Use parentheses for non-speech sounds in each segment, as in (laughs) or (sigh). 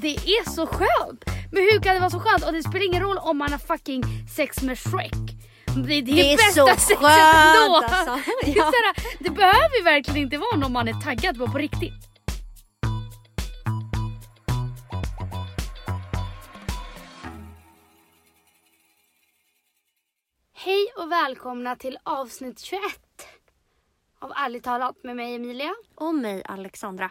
det är så skönt. Men hur kan det vara så skönt? Och det spelar ingen roll om man har fucking sex med Shrek. Det, det är Det är bästa så sexet skönt, ändå. (laughs) alltså. Det, Ja. såhär, det behöver ju verkligen inte vara någon man är taggad på på riktigt. Hej och välkomna till avsnitt 21 av Ärligt talat med mig Emilia. Och mig Alexandra.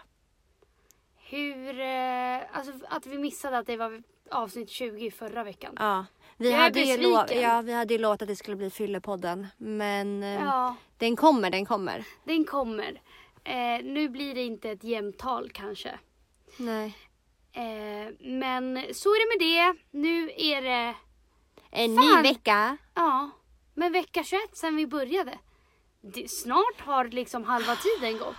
Hur, eh, alltså att vi missade att det var avsnitt 20 förra veckan. Ja, vi Jag hade, ju lov, ja, vi hade ju lovat att det skulle bli Fyllepodden. Men eh, Ja, den kommer, den kommer. den kommer. Eh, nu blir det inte ett jämnt tal kanske. Nej. Eh, men så är det med det. Nu är det, En Fan. ny vecka. ja, men vecka 21 sen vi började. Det, snart har liksom halva tiden gått.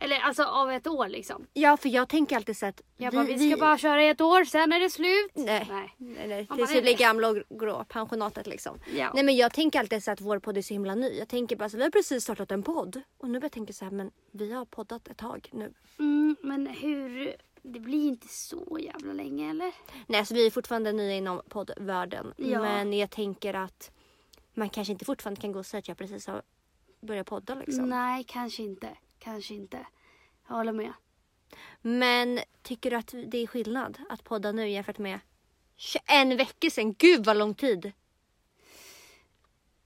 Eller alltså av ett år liksom. Ja, för jag tänker alltid så att Jag bara, vi ska bara köra i ett år, sen är det slut. Nej. Nej. Nej, tills vi är blir gamla och grå, pensionatet liksom. Ja. Nej men jag tänker alltid så att vår podd är så himla ny. Jag tänker bara så vi har precis startat en podd. Och nu börjar jag tänka så här, men vi har poddat ett tag nu. Mm, men hur, det blir inte så jävla länge eller? Nej alltså vi är fortfarande nya inom poddvärlden. Ja. Men jag tänker att man kanske inte fortfarande kan gå och säga att jag precis har börjat podda liksom. Nej, kanske inte. Kanske inte. Jag håller med. Men tycker du att det är skillnad att podda nu jämfört med 21 veckor sedan? Gud vad lång tid!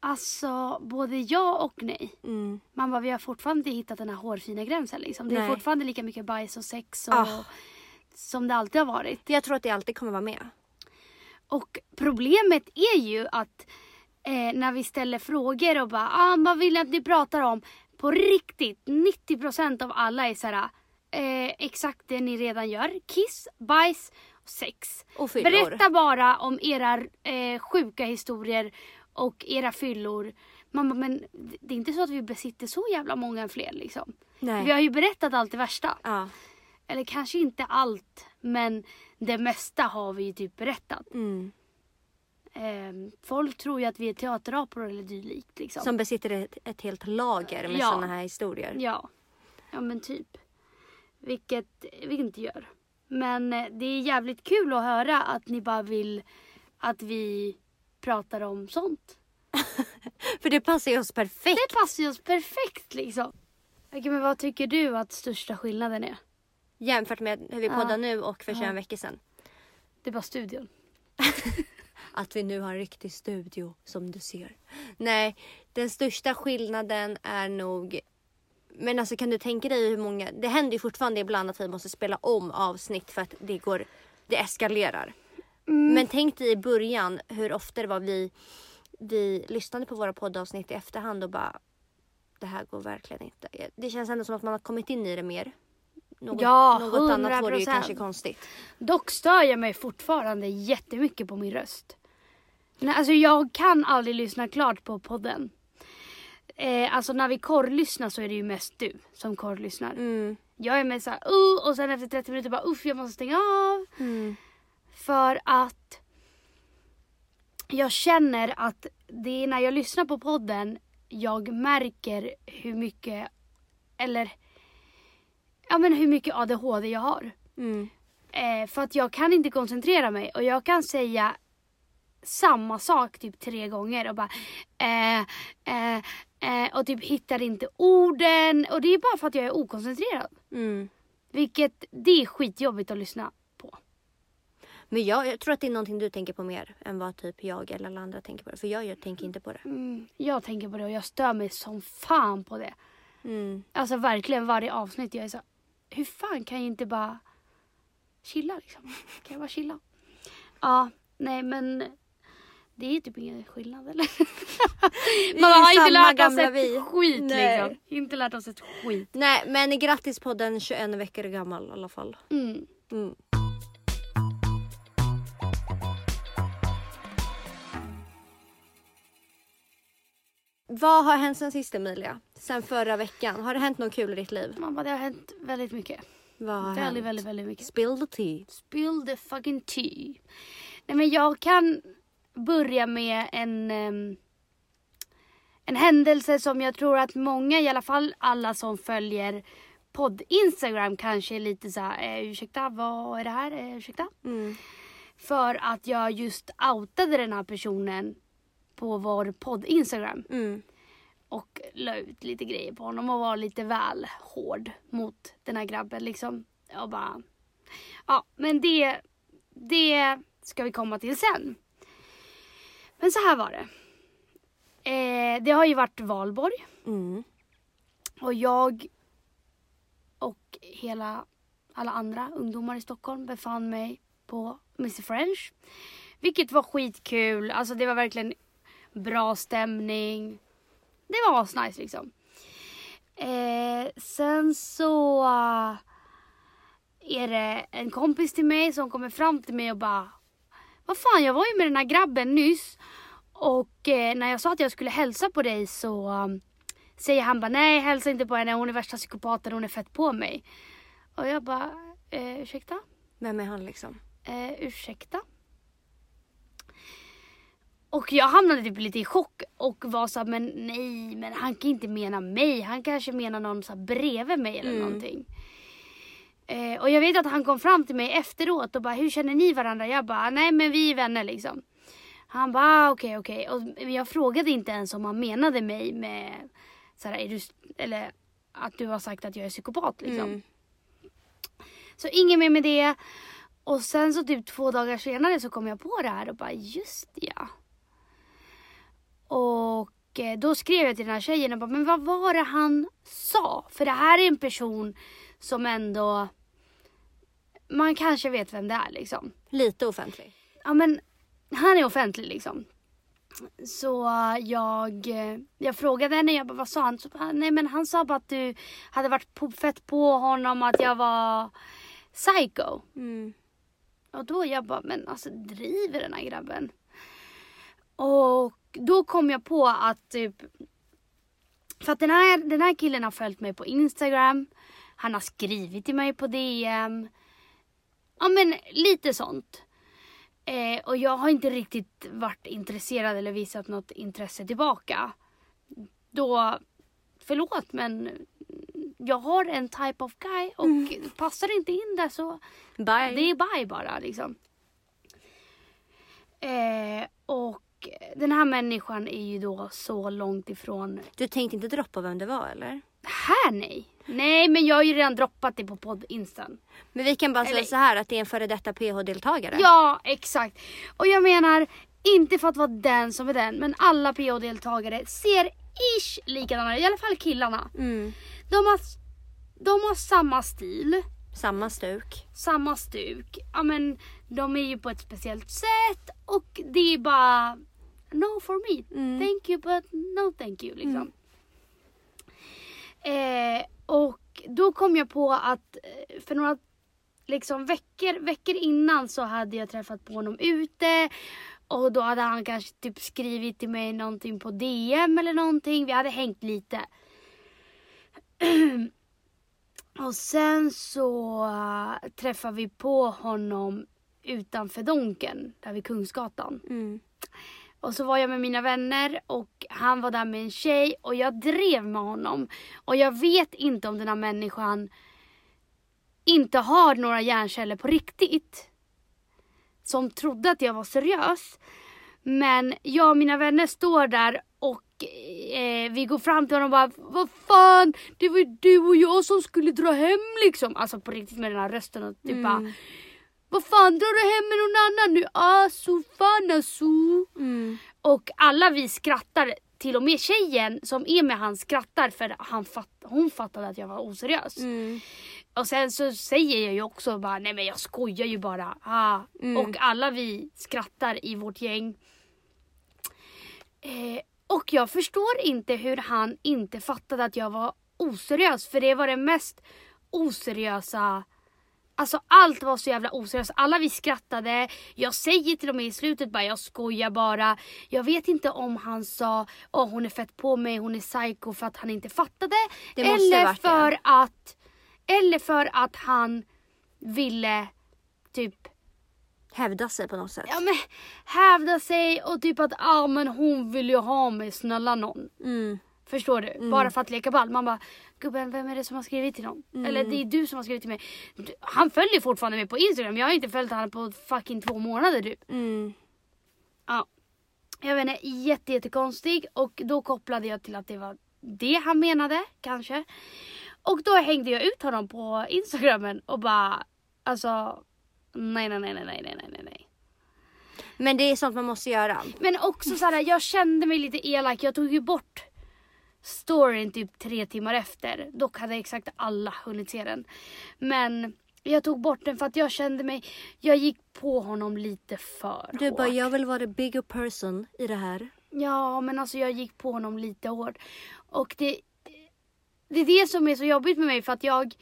Alltså, både ja och nej. Mm. Man bara, vi har fortfarande inte hittat den här hårfina gränsen liksom. Det är Nej. fortfarande lika mycket bajs och sex och Ah. som det alltid har varit. Jag tror att det alltid kommer vara med. Och problemet är ju att eh, när vi ställer frågor och bara, ah, vad vill ni att ni pratar om? På riktigt, 90% av alla är såhär, eh, exakt det ni redan gör. Kiss, bajs sex. Och fyllor. Berätta bara om era eh, sjuka historier och era fyllor. Man bara, men det är inte så att vi besitter så jävla många fler liksom. Nej. Vi har ju berättat allt det värsta. Ja. Eller kanske inte allt, men det mesta har vi ju typ berättat. Mm. Eh, folk tror ju att vi är teaterapor eller dylikt liksom. Som besitter ett, ett helt lager med Ja. sådana här historier. Ja, ja men typ. Vilket vi inte gör. Men eh, det är jävligt kul att höra att ni bara vill att vi pratar om sånt. (laughs) För det passar ju oss perfekt. Det passar ju oss perfekt liksom. Okej, men vad tycker du att största skillnaden är? Jämfört med hur vi Ja. poddar nu och för 21 Ja. veckor sedan. Det är bara studion. (laughs) Att vi nu har en riktig studio som du ser. Nej, den största skillnaden är nog... Men alltså kan du tänka dig hur många... Det händer ju fortfarande ibland att vi måste spela om avsnitt för att det går... Det eskalerar. Men tänk dig i början hur ofta det var vi, vi lyssnade på våra poddavsnitt i efterhand och bara... Det här går verkligen inte. Det känns ändå som att man har kommit in i det mer. Något, Ja, något annat vore ju 100%. kanske konstigt. Dock stör jag mig fortfarande jättemycket på min röst. Nej, alltså jag kan aldrig lyssna klart på podden. Eh, alltså när vi korrlyssnar så är det ju mest du som korrlyssnar. Mm. Jag är med såhär uh, och sen efter 30 minuter bara uff jag måste stänga av. Mm. För att jag känner att det är när jag lyssnar på podden jag märker hur mycket, eller ja men hur mycket ADHD jag har. Mm. Eh, för att jag kan inte koncentrera mig och jag kan säga samma sak typ tre gånger och bara eh, eh, eh, och typ hittar inte orden och det är bara för att jag är okoncentrerad. Mm. Vilket det är skitjobbigt att lyssna på. Men jag, jag tror att det är någonting du tänker på mer än vad typ jag eller alla andra tänker på. det. För jag, jag tänker inte på det. Mm, jag tänker på det och jag stör mig som fan på det. Mm. Alltså verkligen varje avsnitt jag är så hur fan kan jag inte bara chilla liksom? Kan jag bara chilla? Ja, nej men det är typ ingen skillnad eller? (laughs) Man har inte lärt oss ett vi. skit Nej. liksom. Inte lärt oss ett skit. Nej men grattis på den 21 veckor gammal i alla fall. Mm. Mm. Vad har hänt sen sist Emilia? Sen förra veckan? Har det hänt något kul i ditt liv? Bara, det har hänt väldigt mycket. Vad har Väldigt, hänt? väldigt, väldigt mycket. Spill the tea. Spill the fucking tea. Nej men jag kan börja med en, en händelse som jag tror att många, i alla fall alla som följer podd-instagram kanske är lite så här, eh, ursäkta vad är det här? Eh, ursäkta? Mm. För att jag just outade den här personen på vår podd-instagram. Mm. Och la ut lite grejer på honom och var lite väl hård mot den här grabben liksom. Och bara... Ja, men det, det ska vi komma till sen. Men så här var det. Eh, det har ju varit valborg Mm. och jag och hela alla andra ungdomar i Stockholm befann mig på Mr French. Vilket var skitkul. Alltså det var verkligen bra stämning. Det var asnice liksom. Eh, sen så eh, är det en kompis till mig som kommer fram till mig och bara Vad fan jag var ju med den här grabben nyss och eh, när jag sa att jag skulle hälsa på dig så um, säger han bara nej hälsa inte på henne hon är värsta psykopaten hon är fett på mig. Och jag bara eh, ursäkta? Vem är han liksom? Eh, ursäkta? Och jag hamnade typ lite i chock och var så här, men nej, men han kan inte mena mig. Han kanske menar någon så här bredvid mig eller Mm. någonting. Eh, och jag vet att han kom fram till mig efteråt och bara, hur känner ni varandra? Jag bara, nej men vi är vänner liksom. Han bara, ah, okej okej. Och jag frågade inte ens om han menade mig med, så här, är du, eller att du har sagt att jag är psykopat liksom. Mm. Så inget mer med det. Och sen så typ två dagar senare så kom jag på det här och bara just ja. Och eh, då skrev jag till den här tjejen och bara men vad var det han sa? För det här är en person som ändå man kanske vet vem det är liksom. Lite offentlig. Ja men han är offentlig liksom. Så jag, jag frågade henne, jag bara, vad sa han? Så, nej men han sa bara att du hade varit på, fett på honom, att jag var psycho. Mm. Och då jag bara, men alltså driver den här grabben? Och då kom jag på att typ, för att den här, den här killen har följt mig på Instagram, han har skrivit till mig på DM. Ja men lite sånt. Eh, och jag har inte riktigt varit intresserad eller visat något intresse tillbaka. Då, förlåt men jag har en type of guy och passar det inte in där så Bye. det är bye bara liksom. Eh, och den här människan är ju då så långt ifrån Du tänkte inte droppa vem det var eller? här nej. Nej men jag har ju redan droppat det på podd instan. Men vi kan bara säga Eller- så här att det är en före detta PH-deltagare. Ja exakt. Och jag menar inte för att vara den som är den men alla PH-deltagare ser ish likadana. I alla fall killarna. Mm. De har, de har samma stil. Samma stuk. samma stuk. Ja men de är ju på ett speciellt sätt och det är bara no for me. Mm. Thank you but no thank you liksom. Eh, och då kom jag på att eh, för några liksom veckor, veckor innan så hade jag träffat på honom ute och då hade han kanske typ skrivit till mig någonting på DM eller någonting. Vi hade hängt lite. (clears throat) Och sen så eh, träffade vi på honom utanför Donken, där vid Kungsgatan. Mm. Och så var jag med mina vänner och han var där med en tjej och jag drev med honom. Och jag vet inte om den här människan inte har några hjärnceller på riktigt. Som trodde att jag var seriös. Men jag och mina vänner står där och eh, vi går fram till honom och bara Vad fan, det var ju du och jag som skulle dra hem liksom. Alltså på riktigt med den här rösten och typ bara mm. Vad fan drar du hem med någon annan nu? Alltså fan alltså. Mm. Och alla vi skrattar, till och med tjejen som är med han skrattar för han fatt, hon fattade att jag var oseriös. Mm. Och sen så säger jag ju också bara nej men jag skojar ju bara. Ah. Mm. Och alla vi skrattar i vårt gäng. Eh, och jag förstår inte hur han inte fattade att jag var oseriös för det var det mest oseriösa Alltså allt var så jävla oseriöst. Alla vi skrattade. Jag säger till och med i slutet bara jag skojar bara. Jag vet inte om han sa åh hon är fett på mig, hon är psycho för att han inte fattade. Eller varit det. för att Eller för att han ville typ Hävda sig på något sätt. ja, men, hävda sig och typ att ah, men hon vill ju ha mig, snälla någon. Mm. Förstår du? Bara för att leka ball. Man bara, gubben vem är det som har skrivit till någon? Mm. Eller det är du som har skrivit till mig. Han följer fortfarande mig på Instagram. Jag har inte följt honom på fucking två månader typ. Mm. Ja. Jag vet inte, jätte, jättekonstig och då kopplade jag till att det var det han menade kanske. Och då hängde jag ut honom på instagramen och bara alltså nej, nej, nej, nej, nej, nej, nej, nej. Men det är sånt man måste göra. Men också så här, jag kände mig lite elak. Jag tog ju bort storyn typ tre timmar efter. Dock hade exakt alla hunnit se den. Men jag tog bort den för att jag kände mig, jag gick på honom lite för Du bara, hårt. jag vill vara the bigger person i det här. Ja, men alltså jag gick på honom lite hårt. Och det, det är det som är så jobbigt med mig för att jag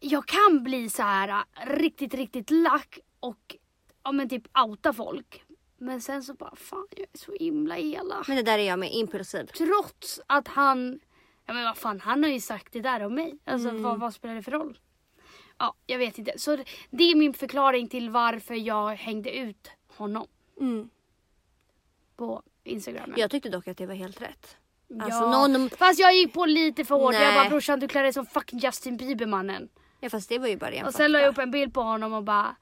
jag kan bli så här äh, riktigt, riktigt lack och ja men typ outa folk. Men sen så bara fan jag är så himla elak. Men det där är jag med, impulsiv. Trots att han, ja men vad fan han har ju sagt det där om mig. Alltså Mm. vad, vad spelar det för roll? Ja, jag vet inte. Så det- är min förklaring till varför jag hängde ut honom Mm. på Instagram. Jag tyckte dock att det var helt rätt. Alltså ja. någon... Fast jag gick på lite för hårt. Jag Nej. bara brorsan du klär dig som fucking Justin Bieber mannen. Ja fast det var ju bara ren Och sen la jag upp en bild på honom och bara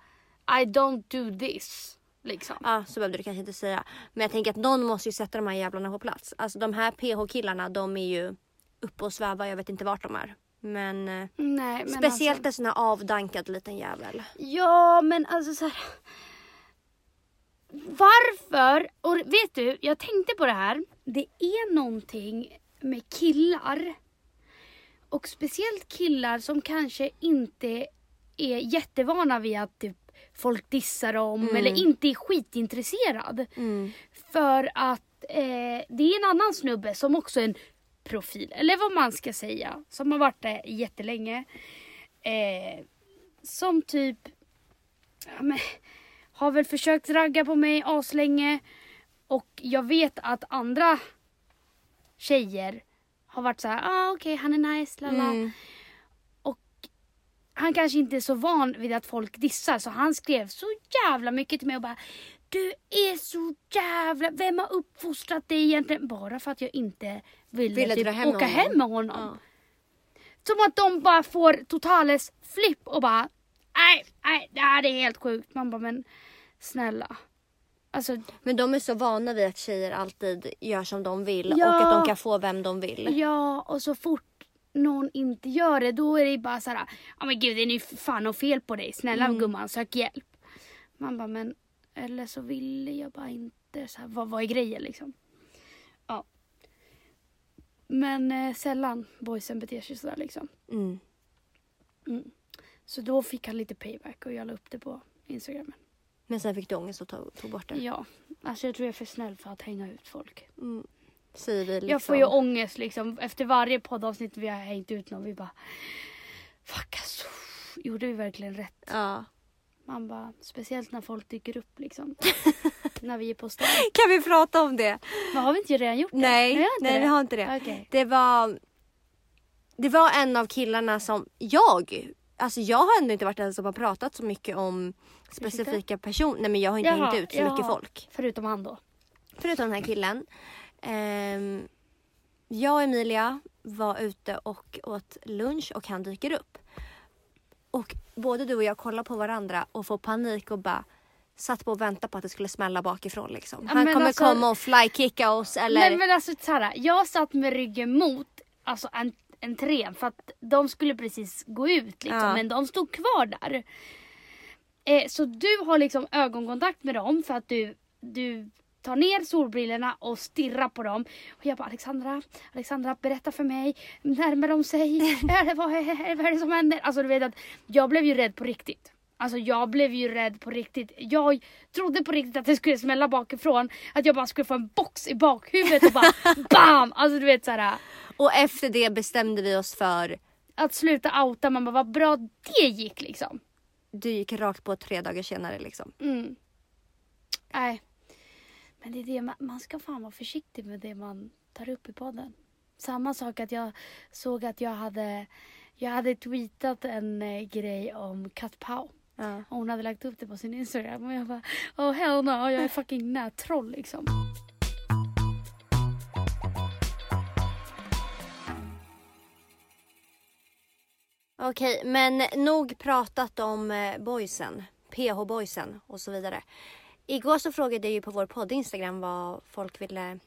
I don't do this. Liksom. Ja så behövde du kanske inte säga. Men jag tänker att någon måste ju sätta de här jävlarna på plats. Alltså de här PH-killarna de är ju uppe och svävar. Jag vet inte vart de är. Men eh, Nej, men speciellt alltså, en sån här avdankad liten jävel. Ja men alltså så här. Varför? Och vet du, jag tänkte på det här. Det är någonting med killar. Och speciellt killar som kanske inte är jättevana vid att typ, folk dissar dem Mm. eller inte är skitintresserad. För att eh, det är en annan snubbe som också är en profil, eller vad man ska säga, som har varit där jättelänge. Eh, som typ ja, men, har väl försökt ragga på mig aslänge. Och jag vet att andra tjejer har varit så här, ah okej han är nice, lala. Mm. Han kanske inte är så van vid att folk dissar så han skrev så jävla mycket till mig och bara Du är så jävla, vem har uppfostrat dig egentligen? Bara för att jag inte ville, Ville typ hem åka hem med honom. honom. Ja. Som att de bara får totales flipp och bara nej, nej, det här är helt sjukt. Man bara men snälla. Alltså Men de är så vana vid att tjejer alltid gör som de vill Ja. och att de kan få vem de vill. ja och så fort någon inte gör det då är det bara så här, ja men gud det är ju fan något fel på dig. Snälla Mm. gumman sök hjälp. Man bara men eller så ville jag bara inte. Så här, vad, vad är grejen liksom? Ja. Men eh, sällan boysen beter sig sådär liksom. Mm. Så då fick han lite payback och jag la upp det på Instagram. Men sen fick du ångest och tog, tog bort det. Ja, alltså jag tror jag är för snäll för att hänga ut folk. Mm. Säger vi liksom. Jag får ju ångest liksom efter varje poddavsnitt vi har hängt ut någon. Vi bara Fuck alltså. Gjorde vi verkligen rätt? Ja. Man bara, speciellt när folk dyker upp liksom. (laughs) när vi är på stan. Kan vi prata om det? Men har vi inte redan gjort det? Nej, inte nej det. vi har inte det. Okej. Det var Det var en av killarna som jag Alltså jag har ändå inte varit den som har pratat så mycket om specifika personer. Nej men jag har inte Jaha, hängt ut så mycket jaha. folk. Förutom han då. Förutom den här killen. Ehm, jag och Emilia var ute och åt lunch och han dyker upp. Och både du och jag kollar på varandra och får panik och bara satt på och väntade på att det skulle smälla bakifrån liksom. Han men kommer alltså- komma och flykicka oss eller... Nej men alltså Sara, jag satt med ryggen mot alltså en, entrén för att de skulle precis gå ut liksom, Ja. men de stod kvar där. Eh, så du har liksom ögonkontakt med dem för att du, du tar ner solbrillorna och stirrar på dem. Och jag bara Alexandra, Alexandra berätta för mig, närmar de sig? vad, (laughs) är, vad är det som händer? Alltså du vet att jag blev ju rädd på riktigt. Alltså jag blev ju rädd på riktigt. Jag trodde på riktigt att det skulle smälla bakifrån. Att jag bara skulle få en box i bakhuvudet och bara (laughs) BAM! Alltså du vet såhär. Och efter det bestämde vi oss för Att sluta outa, man bara vad bra det gick liksom. du gick rakt på tre dagar senare liksom. Mm. Nej. Men det är det, man, ska fan vara försiktig med det man tar upp i podden. Samma sak att jag såg att jag hade, jag hade tweetat en eh, grej om Kat Pau. Ja. Hon hade lagt upp det på sin Instagram och jag bara oh hell no, jag är fucking nättroll liksom. Okej, men nog pratat om eh, boysen. PH-boysen och så vidare. Igår så frågade jag ju på vår podd Instagram vad folk ville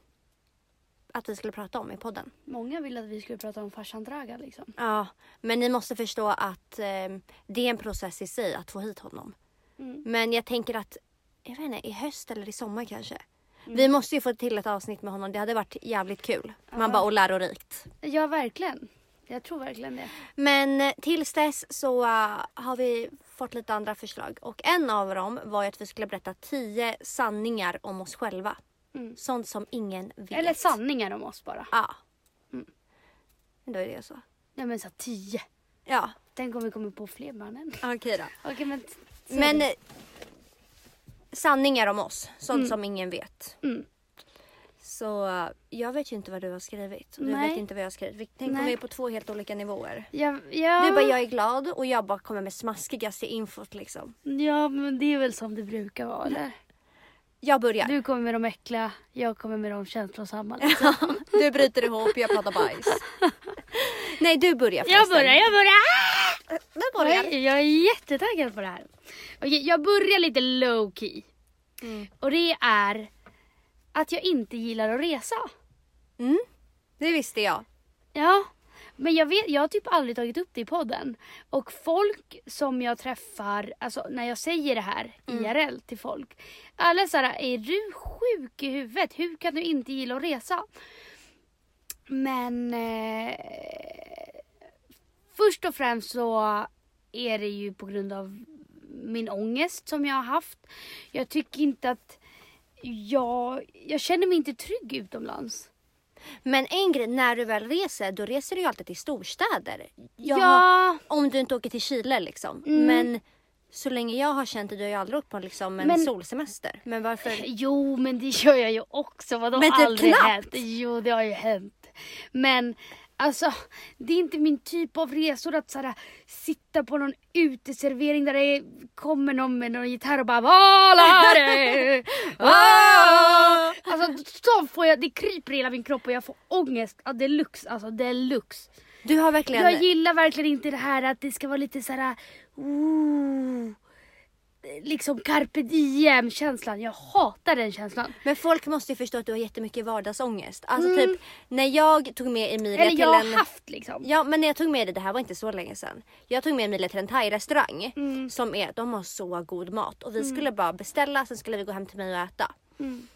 att vi skulle prata om i podden. Många ville att vi skulle prata om farsan Dragan liksom. Ja, men ni måste förstå att eh, det är en process i sig att få hit honom. Mm. Men jag tänker att, jag vet inte, i höst eller i sommar kanske. Vi måste ju få till ett avsnitt med honom. Det hade varit jävligt kul. Man Ja. bara, och lärorikt. Ja, verkligen. Jag tror verkligen det. Men eh, tills dess så eh, har vi fått lite andra förslag. Och en av dem var ju att vi skulle berätta tio sanningar om oss själva. Mm. Sånt som ingen vet. Eller sanningar om oss bara. Ja. Mm. Men då är det så. Nej men så tio. Ja, Tänk om vi kommer på fler mannen. okej då. Okej men. säg Men det. eh, sanningar om oss. Sånt Mm. som ingen vet. Mm. Så jag vet ju inte vad du har skrivit. Du Nej. vet inte vad jag har skrivit. Vi- Tänk om vi är på två helt olika nivåer. Ja, ja, Du bara, jag är glad och jag bara kommer med smaskigaste infot liksom. ja men det är väl som det brukar vara eller? Jag börjar. Du kommer med de äckliga, jag kommer med de känslosamma. (laughs) Liksom. Du bryter ihop, jag pratar bajs. (laughs) Nej, du börjar jag förresten. börjar, jag börjar! Du börjar. Oj, Jag är jättetaggad på det här. Okej, jag börjar lite low key. Mm. Och det är att jag inte gillar att resa. Mm. Det visste jag. Ja, men jag, vet, jag har typ aldrig tagit upp det i podden. Och folk som jag träffar, alltså när jag säger det här IRL till folk. Alla såhär, är du sjuk i huvudet? Hur kan du inte gilla att resa? Men eh, först och främst så är det ju på grund av min ångest som jag har haft. Jag tycker inte att jag, jag känner mig inte trygg utomlands. Men en grej, när du väl reser, då reser du ju alltid till storstäder. Jag, Ja, Om du inte åker till Chile liksom. Mm. Men så länge jag har känt det, du har ju aldrig åkt på liksom en Men- solsemester. Men varför? (laughs) Jo, men det gör jag ju också. Vadå Men typ aldrig knappt. hänt? Jo, det har ju hänt. Men alltså, det är inte min typ av resor att såhär, sitta på någon uteservering där det kommer någon med någon gitarr och bara Valare! (laughs) Ah! Alltså så får jag, det kryper i hela min kropp och jag får ångest ja, deluxe. Alltså deluxe. Du har verkligen... Jag gillar verkligen inte det här att det ska vara lite såhär, ooh, liksom carpe diem känslan. Jag hatar den känslan. Men folk måste ju förstå att du har jättemycket vardagsångest. Alltså Mm. typ när jag tog med Emilia Eller till jag har en... haft liksom. Ja men när jag tog med dig, det här var inte så länge sedan. Jag tog med Emilia till en thai-restaurang. Mm. Som är, de har så god mat. Och vi skulle bara beställa, sen skulle vi gå hem till mig och äta. Mm.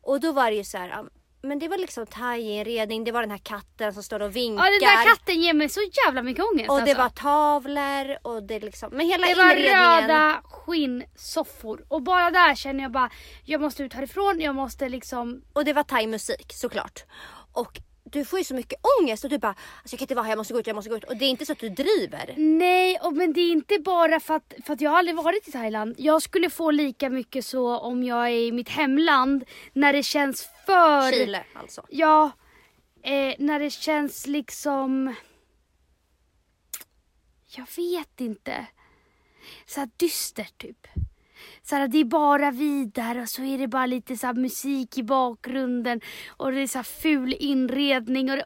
Och då var det ju så här, men det var liksom thai-inredning, det var den här katten som står och vinkar. Ja den där katten ger mig så jävla mycket ångest och det alltså. var tavlor och det liksom, men hela det var inredningen. röda skinnsoffor. Och bara där känner jag bara, jag måste ut härifrån, jag måste liksom Och det var thai-musik såklart. Och du får ju så mycket ångest och du bara, alltså jag kan inte vara här, jag måste gå ut, jag måste gå ut. Och det är inte så att du driver. Nej, och, men det är inte bara för att, för att jag har aldrig varit i Thailand. Jag skulle få lika mycket så om jag är i mitt hemland när det känns för... Chile alltså. Ja, eh, när det känns liksom... Jag vet inte. Så här dystert typ. Så här, det är bara vi där och så är det bara lite så här musik i bakgrunden och det är så här ful inredning och det,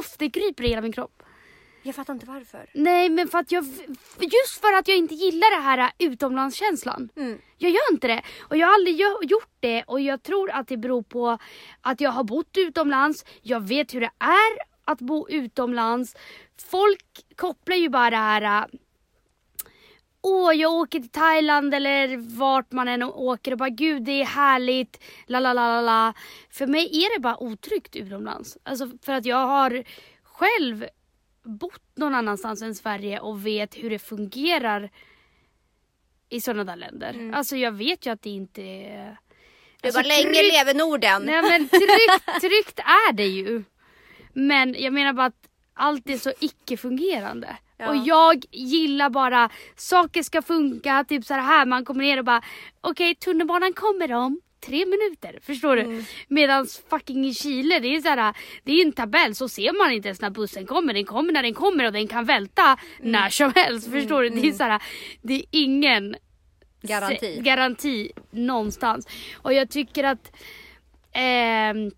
uff, det kryper i hela min kropp. Jag fattar inte varför. Nej men för att jag, just för att jag inte gillar det här äh, utomlandskänslan. Mm. Jag gör inte det. Och jag har aldrig gjort det och jag tror att det beror på att jag har bott utomlands. Jag vet hur det är att bo utomlands. Folk kopplar ju bara det här äh, Åh, jag åker till Thailand eller vart man än åker och bara gud det är härligt, la la la la la. För mig är det bara otryggt utomlands. Alltså för att jag har själv bott någon annanstans än Sverige och vet hur det fungerar i sådana där länder. Alltså jag vet ju att det inte är... Du Alltså, bara, länge tryggt- lever Norden. Nej men tryggt, tryggt är det ju. Men jag menar bara att allt är så icke-fungerande. Ja. Och jag gillar bara, saker ska funka, typ så här man kommer ner och bara okej tunnelbanan kommer om tre minuter, förstår du? Mm. Medans fucking i Chile, det är så här, det är en tabell så ser man inte ens när bussen kommer, den kommer när den kommer och den kan välta Mm. när som helst, förstår du? Det är så här, det är ingen Garanti. garanti någonstans. Och jag tycker att ehm,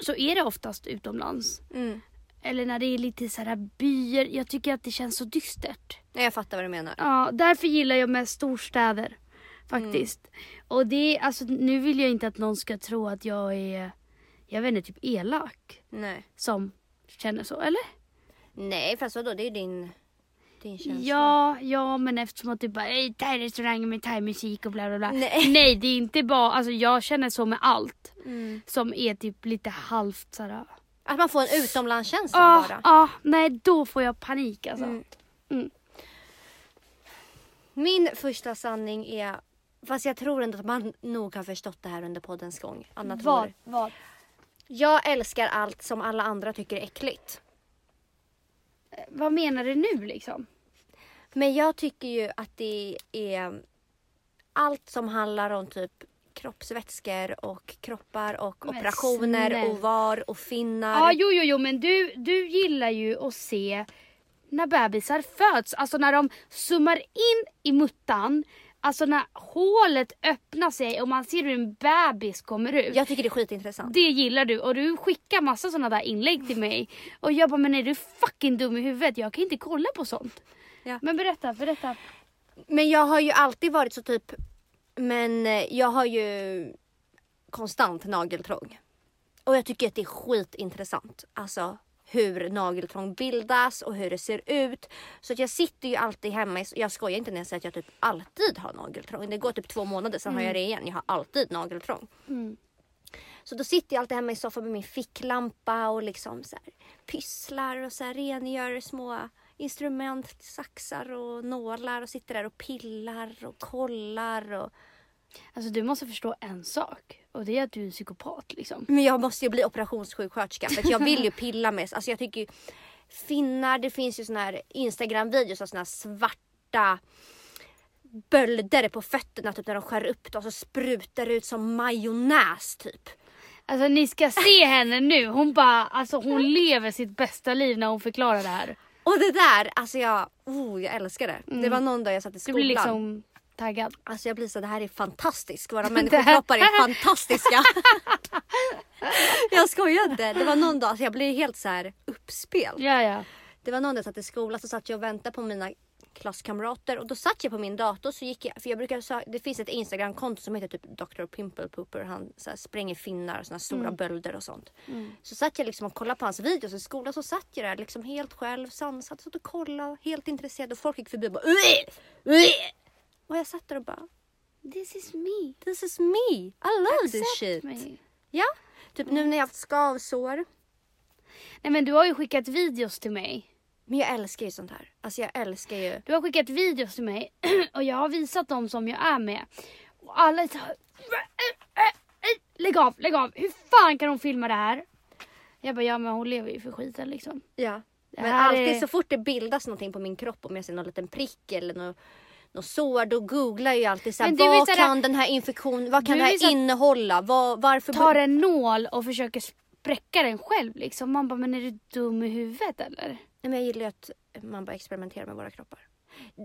så är det oftast utomlands. Mm. Eller när det är lite så här byar. Jag tycker att det känns så dystert. Nej, jag fattar vad du menar. Ja, därför gillar jag mest storstäder. Faktiskt. Och det är, alltså nu vill jag inte att någon ska tro att jag är, jag vet inte, typ elak. Nej. Som känner så, eller? Nej, fast vadå? Det är din, din känsla. Ja, ja men eftersom att du bara "Ey, thai-restauranger med thai-musik och bla bla bla. Nej. (laughs) Nej det är inte bara, alltså jag känner så med allt. Mm. Som är typ lite halvt sådär. Att man får en utomlandskänsla Ja, bara. ah, nej då får jag panik alltså. Mm. Mm. Min första sanning är, fast jag tror ändå att man nog har förstått det här under poddens gång. Annat Vad? Vad? Jag älskar allt som alla andra tycker är äckligt. Vad menar du nu liksom? Men jag tycker ju att det är allt som handlar om typ kroppsvätskor och kroppar och Men operationer snälla. och var och finnar. Ja, jo, jo, jo, men du, du gillar ju att se när bebisar föds. Alltså när de zoomar in i muttan. Alltså när hålet öppnar sig och man ser hur en bebis kommer ut. Jag tycker det är skitintressant. Det gillar du och du skickar massa sådana där inlägg till mig. Och jag bara, men är du fucking dum i huvudet? Jag kan inte kolla på sånt. Ja. Men berätta, berätta. Men jag har ju alltid varit så typ, men eh, jag har ju konstant nageltrång. Och jag tycker att det är skitintressant. Alltså hur nageltrång bildas och hur det ser ut. Så att jag sitter ju alltid hemma, jag skojar inte när jag säger att jag typ alltid har nageltrång. Det går typ två månader sen har jag det igen. Jag har alltid nageltrång. Mm. Så då sitter jag alltid hemma i soffan med min ficklampa och liksom så här pysslar och så här rengör små instrument, saxar och nålar och sitter där och pillar och kollar. Och... Alltså du måste förstå en sak. Och det är att du är en psykopat liksom. Men jag måste ju bli operationssjuksköterska för jag vill ju pilla med, alltså jag tycker ju finnar, det finns ju såna här Instagram-videos av såna här svarta bölder på fötterna typ när de skär upp det och så sprutar det ut som majonnäs typ. Alltså ni ska se henne nu. Hon bara, alltså hon lever sitt bästa liv när hon förklarar det här. Och det där, alltså jag, oh, jag älskar det. Det var någon dag jag satt i Du skolan. blir liksom taggad. Alltså jag blir så det här är fantastiskt. Våra (laughs) människokroppar är fantastiska. (laughs) jag skojar inte. Det var någon dag, alltså jag blev helt så här uppspelt. Ja, ja. Det var någon dag jag satt i skolan så satt jag och väntade på mina klasskamrater och då satt jag på min dator så gick jag, för jag brukar söka, det finns ett instagramkonto som heter typ Dr. Pimple Pooper. Han så här, spränger finnar och såna stora bölder och sånt. Så satt jag liksom och kollade på hans videos i skolan så satt jag där liksom helt själv, sansad, satt och kollade, helt intresserad och folk gick förbi och bara "Ugh! Ugh!" Och jag satt där och bara This is me. This is me, I love this Accept shit. me. Ja, typ nu när jag haft skavsår. Nej men du har ju skickat videos till mig. Men jag älskar ju sånt här. Alltså jag älskar ju. Du har skickat videos till mig (clears throat) och jag har visat dem som jag är med. Och alla är så Lägg av, lägg av. Hur fan kan hon filma det här? Jag bara, ja men hon lever ju för skiten liksom. Ja. Men alltid är- så fort det bildas någonting på min kropp, om jag ser någon liten prick eller något, något sår, då googlar jag ju alltid såhär, Men du är vad så här- kan den här infektionen, vad kan Du det är här så här- innehålla? Vad, varför? Tar en nål och försöker spräcka den själv liksom. Man bara, men är du dum i huvudet eller? Nej, men jag gillar ju att man bara experimenterar med våra kroppar.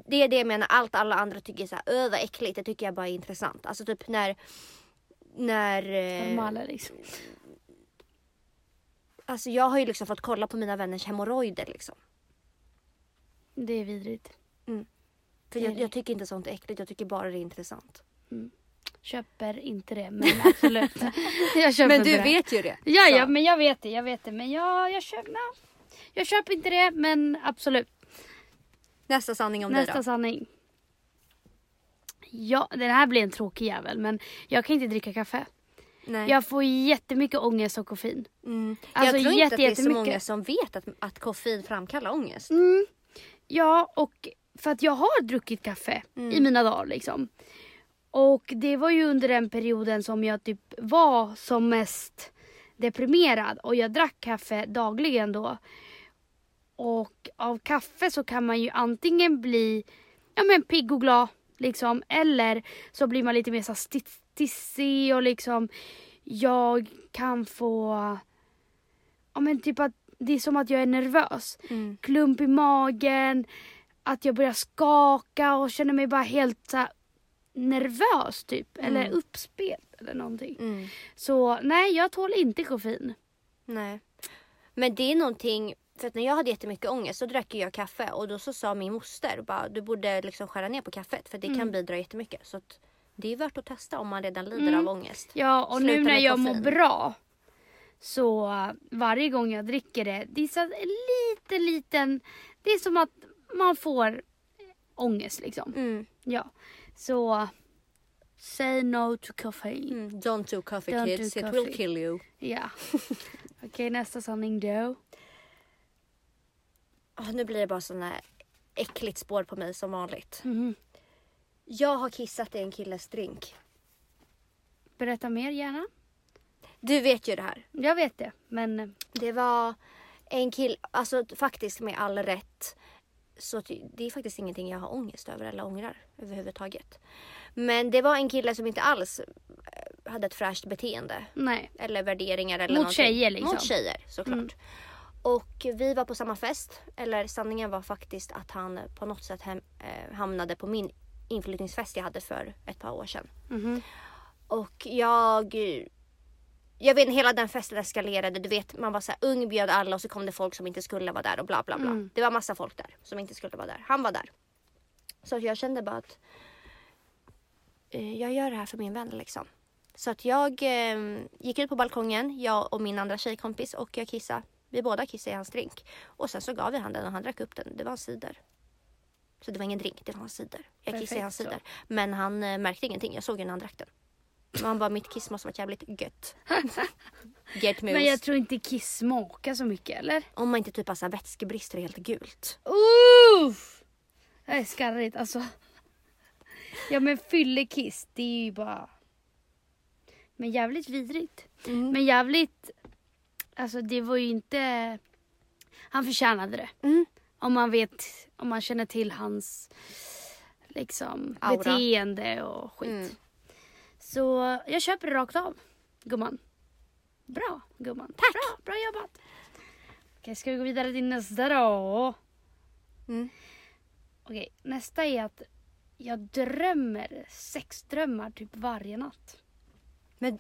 Det är det jag menar, allt alla andra tycker är såhär, öh vad äckligt, det tycker jag bara är intressant. Alltså typ när, när... eh, Normala liksom. Alltså jag har ju liksom fått kolla på mina vänners hemorrojder liksom. Det är vidrigt. För jag, det. jag tycker inte sånt är äckligt, jag tycker bara det är intressant. Köper inte det men absolut. (laughs) jag köper Men du det. vet ju det. Ja, ja, men jag vet det, jag vet det. Men jag, jag köper. Jag köper inte det, men absolut. Nästa sanning om dig Nästa då. sanning. Ja, den här blir en tråkig jävel, men jag kan inte dricka kaffe. Nej. Jag får jättemycket ångest och koffein. Mm. Alltså, jag tror inte att det är så många som vet att, att koffein framkallar ångest. Mm. Ja, och för att jag har druckit kaffe Mm. i mina dagar liksom. Och det var ju under den perioden som jag typ var som mest deprimerad och jag drack kaffe dagligen då. Och av kaffe så kan man ju antingen bli ja, men pigg och glad liksom eller så blir man lite mer så stissig och liksom jag kan få ja men typ att det är som att jag är nervös Mm. klump i magen, att jag börjar skaka och känner mig bara helt så här, nervös typ. Eller Mm. uppspelt eller någonting. Mm. Så nej, jag tål inte koffein. Nej. Men det är någonting, För att när jag hade jättemycket ångest så drack jag kaffe och då så sa min moster bara du borde liksom skära ner på kaffet för det Mm. kan bidra jättemycket. Så att det är värt att testa om man redan lider av ångest. Ja, och Sluta nu när jag mår bra så uh, varje gång jag dricker det, det är så en liten, liten, det är som att man får ångest liksom. Mm. Ja, så say no to koffein. Mm. Don't do coffee Don't kids, do it coffee. will kill you. Ja. (laughs) Okej, nästa sanning då. Åh, nu blir det bara här äckligt spår på mig som vanligt. Mhm. Jag har kissat i en killes drink. Berätta mer gärna. Du vet ju det här. Jag vet det, men uh, Det var en kille, alltså faktiskt med all rätt. Så det är faktiskt ingenting jag har ångest över eller ångrar överhuvudtaget. Men det var en kille som inte alls eh, hade ett fräscht beteende. nej. Eller värderingar eller Mot någonting. tjejer, liksom. Mot tjejer såklart. Mm. Och vi var på samma fest. Eller sanningen var faktiskt att han på något sätt hem, eh, hamnade på min inflyttningsfest jag hade för ett par år sedan. Mhm. Och jag... Jag vet hela den festen eskalerade. Du vet man var så här ung, bjöd alla och så kom det folk som inte skulle vara där och bla bla bla. Mm. Det var massa folk där som inte skulle vara där. Han var där. Så jag kände bara att eh, jag gör det här för min vän liksom. Så att jag eh, gick ut på balkongen, jag och min andra tjejkompis och jag kissade. Vi båda kissade i hans drink. Och sen så gav vi han den och han drack upp den. Det var en cider. Så det var ingen drink, det var en cider. Jag kissade i hans cider. Men han eh, märkte ingenting. Jag såg ju när han drack den. Men han bara, mitt kiss måste varit jävligt gött. (laughs) Get Men moves. jag tror inte kiss smakar så mycket, eller? Om man inte typ har så här vätskebrist och det är helt gult. Uff! Det är skarrigt alltså. Ja men fyllekiss, det är ju bara... Men jävligt vidrigt. Mm. Men jävligt... Alltså det var ju inte... Han förtjänade det. Mm. Om man vet, om man känner till hans liksom Aura. beteende och skit. Mm. Så jag köper det rakt av, gumman. Bra gumman. Tack! Bra, bra jobbat. Okej, ska vi gå vidare till nästa då? Mm. Okej, nästa är att jag drömmer sexdrömmar typ varje natt. Men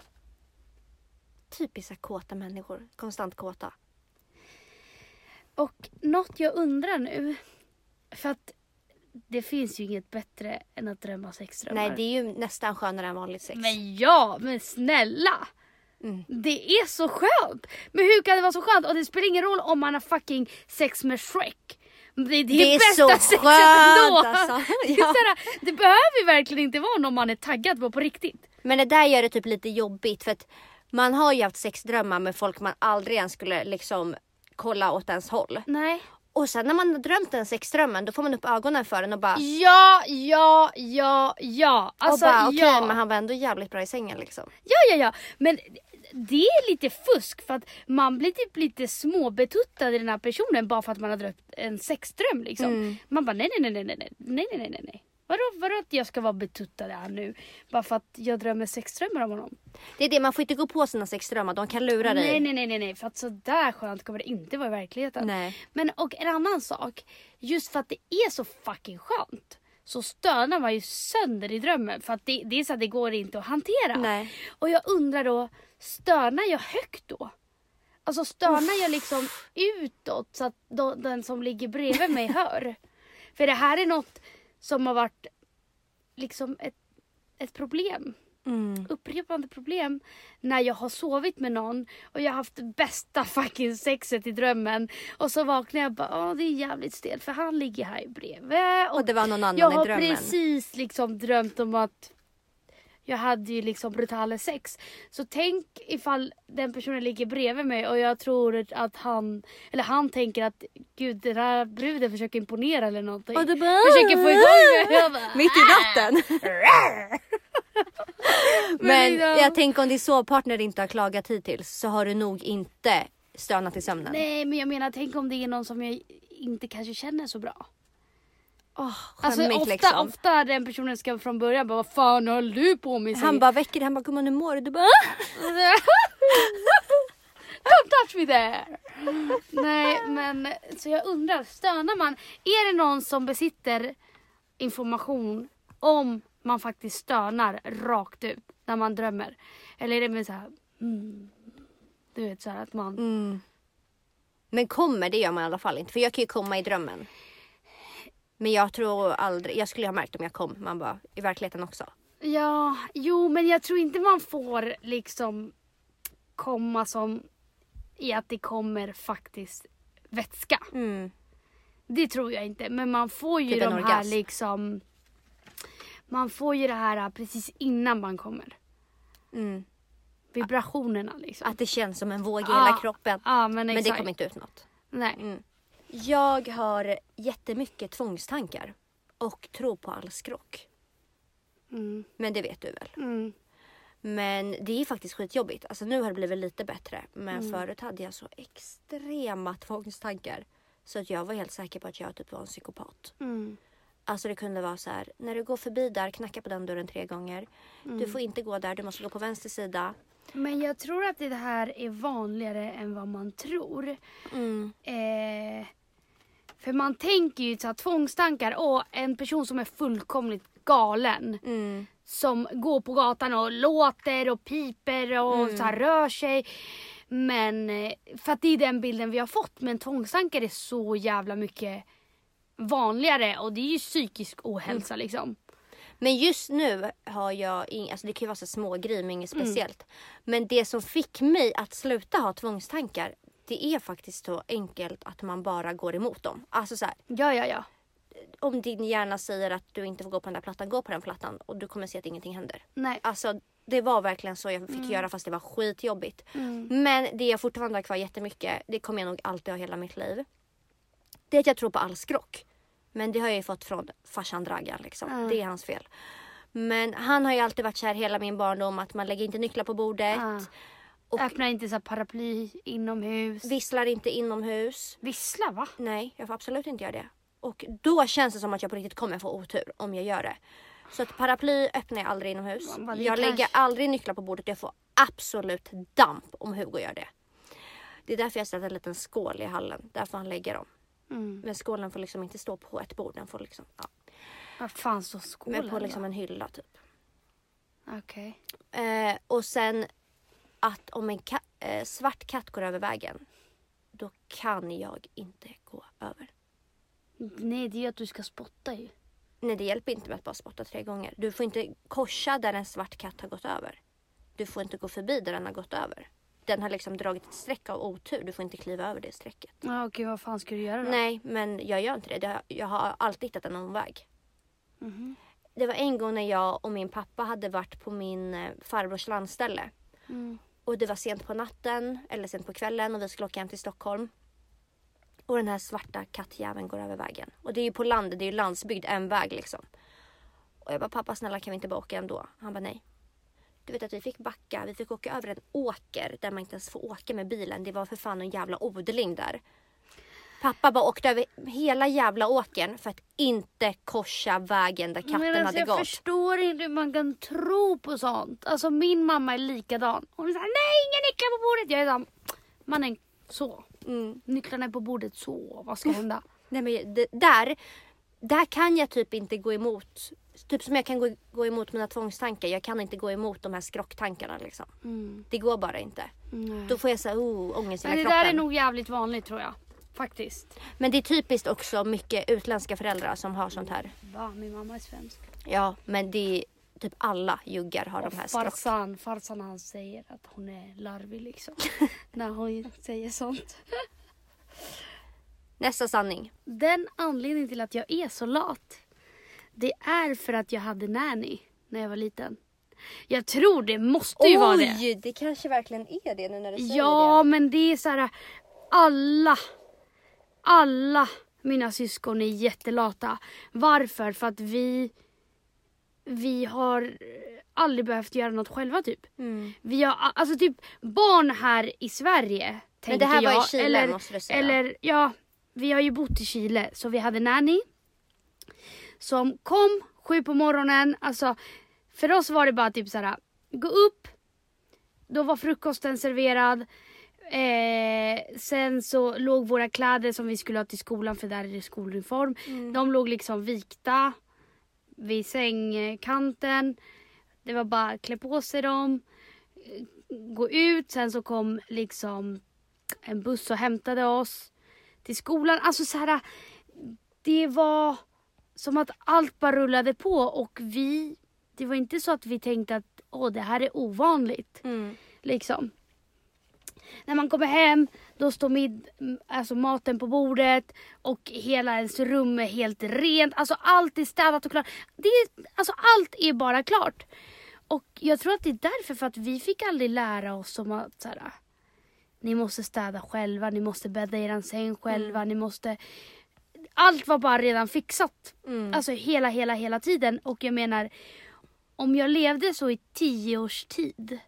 typiska kåta människor. Konstant kåta. Och något jag undrar nu, för att det finns ju inget bättre än att drömma sexdrömmar. Nej det är ju nästan skönare än vanligt sex. Men ja, men snälla! Mm. Det är så skönt! Men hur kan det vara så skönt? Och det spelar ingen roll om man har fucking sex med Shrek. Det, det är, Det är bästa så sexet skönt, ändå. alltså. (laughs) Det, Ja. såhär, det behöver ju verkligen inte vara någon man är taggad på på riktigt. Men det där gör det typ lite jobbigt för att man har ju haft sexdrömmar med folk man aldrig ens skulle liksom kolla åt ens håll. Nej. Och sen när man har drömt den sexdrömmen då får man upp ögonen för den och bara, Ja, ja, ja, ja. Alltså, och bara okej ja. men han var ändå jävligt bra i sängen liksom. Ja, ja, ja. Men det är lite fusk för att man blir typ lite småbetuttad i den här personen bara för att man har drömt en sexdröm liksom. Mm. Man bara nej, nej, nej, nej, nej, nej, nej, nej, nej, nej. Vadå, vadå att jag ska vara betuttad här nu? Bara för att jag drömmer sexdrömmar om honom? Det är det, man får inte gå på sina sexdrömmar, de kan lura dig. Nej, nej, nej, nej, nej, för att sådär skönt kommer det inte vara i verkligheten. Nej. Men och en annan sak, just för att det är så fucking skönt så stönar man ju sönder i drömmen för att det, det är så att det går inte att hantera. Nej. Och jag undrar då, stönar jag högt då? Alltså stönar jag liksom utåt så att då, den som ligger bredvid mig hör? För det här är något som har varit liksom ett, ett problem. Mm. Upprepande problem när jag har sovit med någon och jag har haft det bästa fucking sexet i drömmen och så vaknar jag och bara åh det är jävligt stelt för han ligger här bredvid Och det var någon annan jag i har drömmen. precis liksom drömt om att jag hade ju liksom brutala sex. Så tänk ifall den personen ligger bredvid mig och jag tror att han, eller han tänker att gud den här bruden försöker imponera eller någonting. Och du bara, försöker få igång mig. Jag bara, Mitt i natten. (laughs) Men jag tänker om din sovpartner inte har klagat hittills så har du nog inte stönat i sömnen. Nej men jag menar tänk om det är någon som jag inte kanske känner så bra. Åh, Alltså ofta, liksom. ofta den personen ska från början bara vad fan höll du på med? Han bara väcker dig, han bara gumman hur mår du? Du bara Don't touch me there! Nej men så jag undrar, stönar man? Är det någon som besitter information om man faktiskt stönar rakt ut när man drömmer? Eller är det mer så här, mm, du vet så här att man mm. Men kommer det gör man i alla fall inte. För jag kan ju komma i drömmen. Men jag tror aldrig, jag skulle ha märkt om jag kom. Man bara, i verkligheten också. Ja, jo men jag tror inte man får liksom komma som i att det kommer faktiskt vätska. Mm. Det tror jag inte. Men man får ju Typ de här liksom Man får ju det här precis innan man kommer. Mm. Vibrationerna liksom. Att det känns som en våg i hela kroppen. Ja men Men det kommer inte ut något. Nej. Mm. Jag har jättemycket tvångstankar. Och tror på all skrock. Mm. Men det vet du väl? Mm. Men det är faktiskt skitjobbigt. Alltså nu har det blivit lite bättre. Men Mm. förut hade jag så extrema tvångstankar. Så att jag var helt säker på att jag typ var en psykopat. Mm. Alltså det kunde vara så här. När du går förbi där, knacka på den dörren tre gånger. Mm. Du får inte gå där, du måste gå på vänster sida. Men jag tror att det här är vanligare än vad man tror. Mm. Eh, för man tänker ju så här, tvångstankar, åh en person som är fullkomligt galen. Mm. Som går på gatan och låter och piper och Mm. så här, rör sig. Men eh, för att det är den bilden vi har fått. Men tvångstankar är så jävla mycket vanligare och det är ju psykisk ohälsa Mm. liksom. Men just nu har jag ing- alltså det kan ju vara så små grejer men inget Mm. speciellt. Men det som fick mig att sluta ha tvångstankar det är faktiskt så enkelt att man bara går emot dem. Alltså så här, Ja, ja, ja. om din hjärna säger att du inte får gå på den där plattan, gå på den plattan och du kommer se att ingenting händer. Nej. Alltså det var verkligen så jag fick göra fast det var skitjobbigt. Mm. Men det jag fortfarande har kvar jättemycket, det kommer jag nog alltid ha hela mitt liv. Det är att jag tror på all skrock. Men det har jag ju fått från farsan Dragan liksom. Ja. Det är hans fel. Men han har ju alltid varit här hela min barndom att man lägger inte nycklar på bordet. Och- Öppna inte så paraply inomhus. Visslar inte inomhus. Vissla va? Nej, jag får absolut inte göra det. Och då känns det som att jag på riktigt kommer få otur om jag gör det. Så att paraply öppnar jag aldrig inomhus. Det Jag kanske- lägger aldrig nycklar på bordet. Jag får absolut damp om Hugo gör det. Det är därför jag sätter en liten skål i hallen. Där får han lägga dem. Mm. Men skålen får liksom inte stå på ett bord. Den får liksom, ja. Vad fan står skålen Men på liksom då? en hylla typ. Okej. Eh, och sen att om en ka- eh, svart katt går över vägen. Då kan jag inte gå över. Nej det är ju att du ska spotta ju. Nej det hjälper inte med att bara spotta tre gånger. Du får inte korsa där en svart katt har gått över. Du får inte gå förbi där den har gått över. Den har liksom dragit ett streck av otur. Du får inte kliva över det strecket. Ja okej vad fan ska du göra då? Nej men jag gör inte det. Jag har alltid hittat en omväg. Mhm. Det var en gång när jag och min pappa hade varit på min eh, farbrors landställe. Mm. Och det var sent på natten eller sent på kvällen och vi skulle åka hem till Stockholm. Och den här svarta kattjäveln går över vägen. Och det är ju på landet, det är ju landsbygd, en väg liksom. Och jag bara, pappa snälla kan vi inte bara åka ändå? Han bara nej. Du vet att vi fick backa, vi fick åka över en åker där man inte ens får åka med bilen. Det var för fan en jävla odling där. Pappa bara åkte över hela jävla åkern för att inte korsa vägen där katten Men alltså, hade jag gått. förstår inte hur man kan tro på sånt. Alltså min mamma är likadan. Hon är såhär, nej inga nycklar på bordet. Jag är såhär, mannen så. Mm. Nycklarna är på bordet så. Vad ska hända? (laughs) Nej men det, där, där kan jag typ inte gå emot. Typ som jag kan gå, gå emot mina tvångstankar. Jag kan inte gå emot de här skrocktankarna liksom. Mm. Det går bara inte. Nej. Då får jag såhär oh, ångest i Men det hela där är kroppen. nog jävligt vanligt tror jag. Faktiskt. Men det är typiskt också mycket utländska föräldrar som har sånt här. Va, min mamma är svensk. Ja men det är typ alla juggar har Och de här skrock. farsan, farsan han säger att hon är larvig liksom. (laughs) när hon säger sånt. Nästa sanning. Den anledningen till att jag är så lat. Det är för att jag hade nanny när jag var liten. Jag tror det måste ju vara det. Oj, det kanske verkligen är det nu när du säger Ja, men det är så här. Alla, alla mina syskon är jättelata. Varför? För att vi, vi har aldrig behövt göra något själva typ. Mm. Vi har alltså typ barn här i Sverige. Men det här var jag, i Chile eller, måste du säga. eller ja, vi har ju bott i Chile så vi hade nanny. Som kom sju på morgonen. Alltså för oss var det bara typ så här. Gå upp. Då var frukosten serverad. Eh, sen så låg våra kläder som vi skulle ha till skolan för där är det skoluniform. Mm. De låg liksom vikta vid sängkanten. Det var bara att klä på sig dem, gå ut. Sen så kom liksom en buss och hämtade oss till skolan. Alltså så här, det var som att allt bara rullade på och vi, det var inte så att vi tänkte att åh det här är ovanligt. Mm. Liksom. När man kommer hem, då står mid, alltså maten på bordet och hela ens rum är helt rent. Alltså allt är städat och klart. Det är, alltså allt är bara klart. Och jag tror att det är därför, för att vi fick aldrig lära oss om att så här, ni måste städa själva, ni måste bädda er säng själva, ni måste... Allt var bara redan fixat. Mm. Alltså hela, hela, hela tiden. Och jag menar, om jag levde så i tio års tid.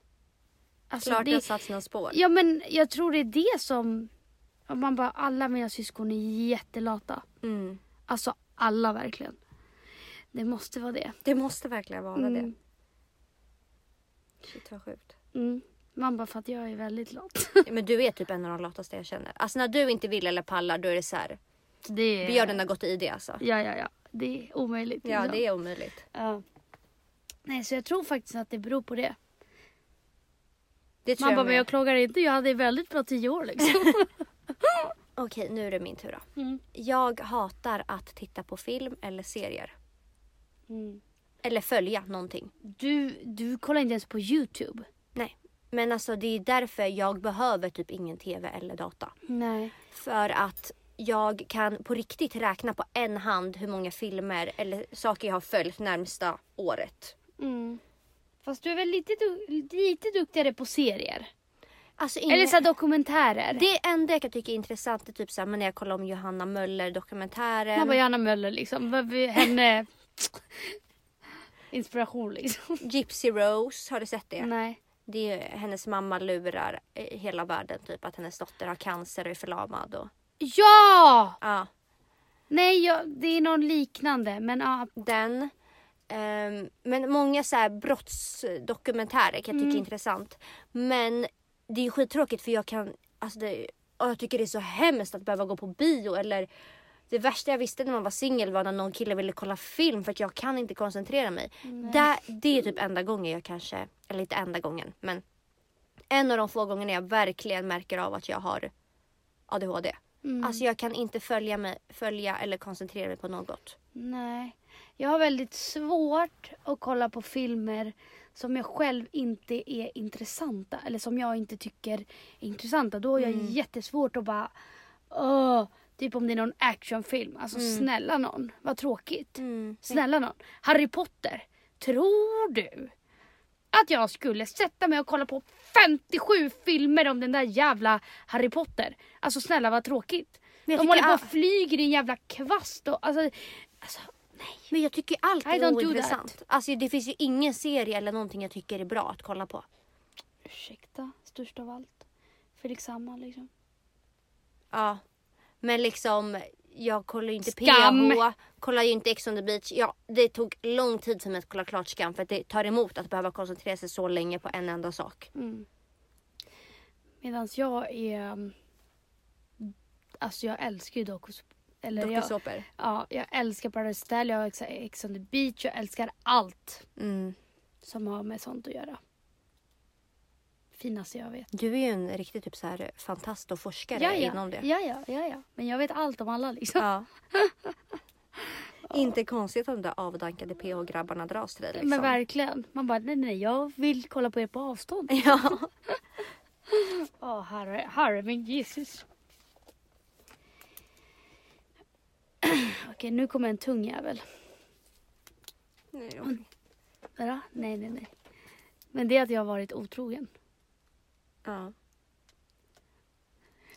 Alltså Klart det har det, satt sina spår. ja men jag tror det är det som... om Man bara, alla mina syskon är jättelata. Mm. Alltså alla verkligen. Det måste vara det. Det måste verkligen vara det. Mm. Shit vad sjukt. Mm. Man bara, för att jag är väldigt lat. Men du är typ en av de lataste jag känner. Alltså när du inte vill eller pallar då är det så här. Det är... Björnen har gått i det alltså. Ja, ja, ja. Det är omöjligt. Ja liksom. det är omöjligt. Ja. Nej, så jag tror faktiskt att det beror på det. Det tror Man bara, jag men jag klagar inte. Jag hade väldigt bra tio år liksom. (laughs) Okej nu är det min tur då. Mm. Jag hatar att titta på film eller serier. Mm. Eller följa någonting. Du, du kollar inte ens på Youtube. Nej. Men alltså det är därför jag behöver typ ingen tv eller data. Nej. För att jag kan på riktigt räkna på en hand hur många filmer eller saker jag har följt närmsta året. Mm. Fast du är väl lite, lite duktigare på serier? Alltså inga- Eller så här dokumentärer? Det enda jag kan tycka är intressant är typ såhär, men när jag kollar om Johanna Möller dokumentären. Man bara, Johanna Möller liksom. Henne... Inspiration liksom. Gypsy Rose, har du sett det? Nej. Det är hennes mamma lurar eh, hela världen typ att hennes dotter har cancer och är förlamad. Och, Ja! ja, Nej, jag, det är någon liknande. Men ja. den. Ehm, men många så här brottsdokumentärer kan jag tycka är intressant. Men det är skittråkigt för jag kan, alltså det, jag tycker det är så hemskt att behöva gå på bio eller det värsta jag visste när man var singel var när någon kille ville kolla film för att jag kan inte koncentrera mig. Där, det är typ enda gången jag kanske, eller inte enda gången men en av de få gångerna jag verkligen märker av att jag har ADHD. Mm. Alltså jag kan inte följa, mig, följa eller koncentrera mig på något. Nej. Jag har väldigt svårt att kolla på filmer som jag själv inte är intressanta. Eller som jag inte tycker är intressanta. Då har jag Mm. jättesvårt att bara... Åh, typ om det är någon actionfilm. Alltså snälla någon. Vad tråkigt. Mm. Snälla någon. Harry Potter. Tror du att jag skulle sätta mig och kolla på 57 filmer om den där jävla Harry Potter? Alltså snälla vad tråkigt. De håller på och flyger i en jävla kvast och alltså, alltså nej. Men jag tycker allt I är don't do ointressant. Alltså det finns ju ingen serie eller någonting jag tycker är bra att kolla på. Ursäkta, störst av allt. Felix Sandman liksom. Ja. Men liksom, jag kollar ju inte Skam. PH, kollar ju inte Ex on the beach. Ja, det tog lång tid för mig att kolla klart Skam för att det tar emot att behöva koncentrera sig så länge på en enda sak. Mm. Medan jag är... um, Alltså jag älskar ju dokus... Eller Dokusåpor. ja, jag älskar Paradise Hotel, jag älskar Ex on the beach, jag älskar allt Mm. som har med sånt att göra. Finaste jag vet. Du är ju en riktig typ så här fantast och forskare Ja, ja, inom det. ja, ja, ja, ja. Men jag vet allt om alla liksom. Ja. (laughs) Inte konstigt att de där avdankade PH-grabbarna dras till dig. Liksom. Men verkligen. Man bara, nej, nej, jag vill kolla på er på avstånd. Ja. (laughs) Åh, herre, herre min Jesus. Okej, nu kommer en tung jävel. Vadå? Nej, nej, nej. Men det är att jag har varit otrogen. ja.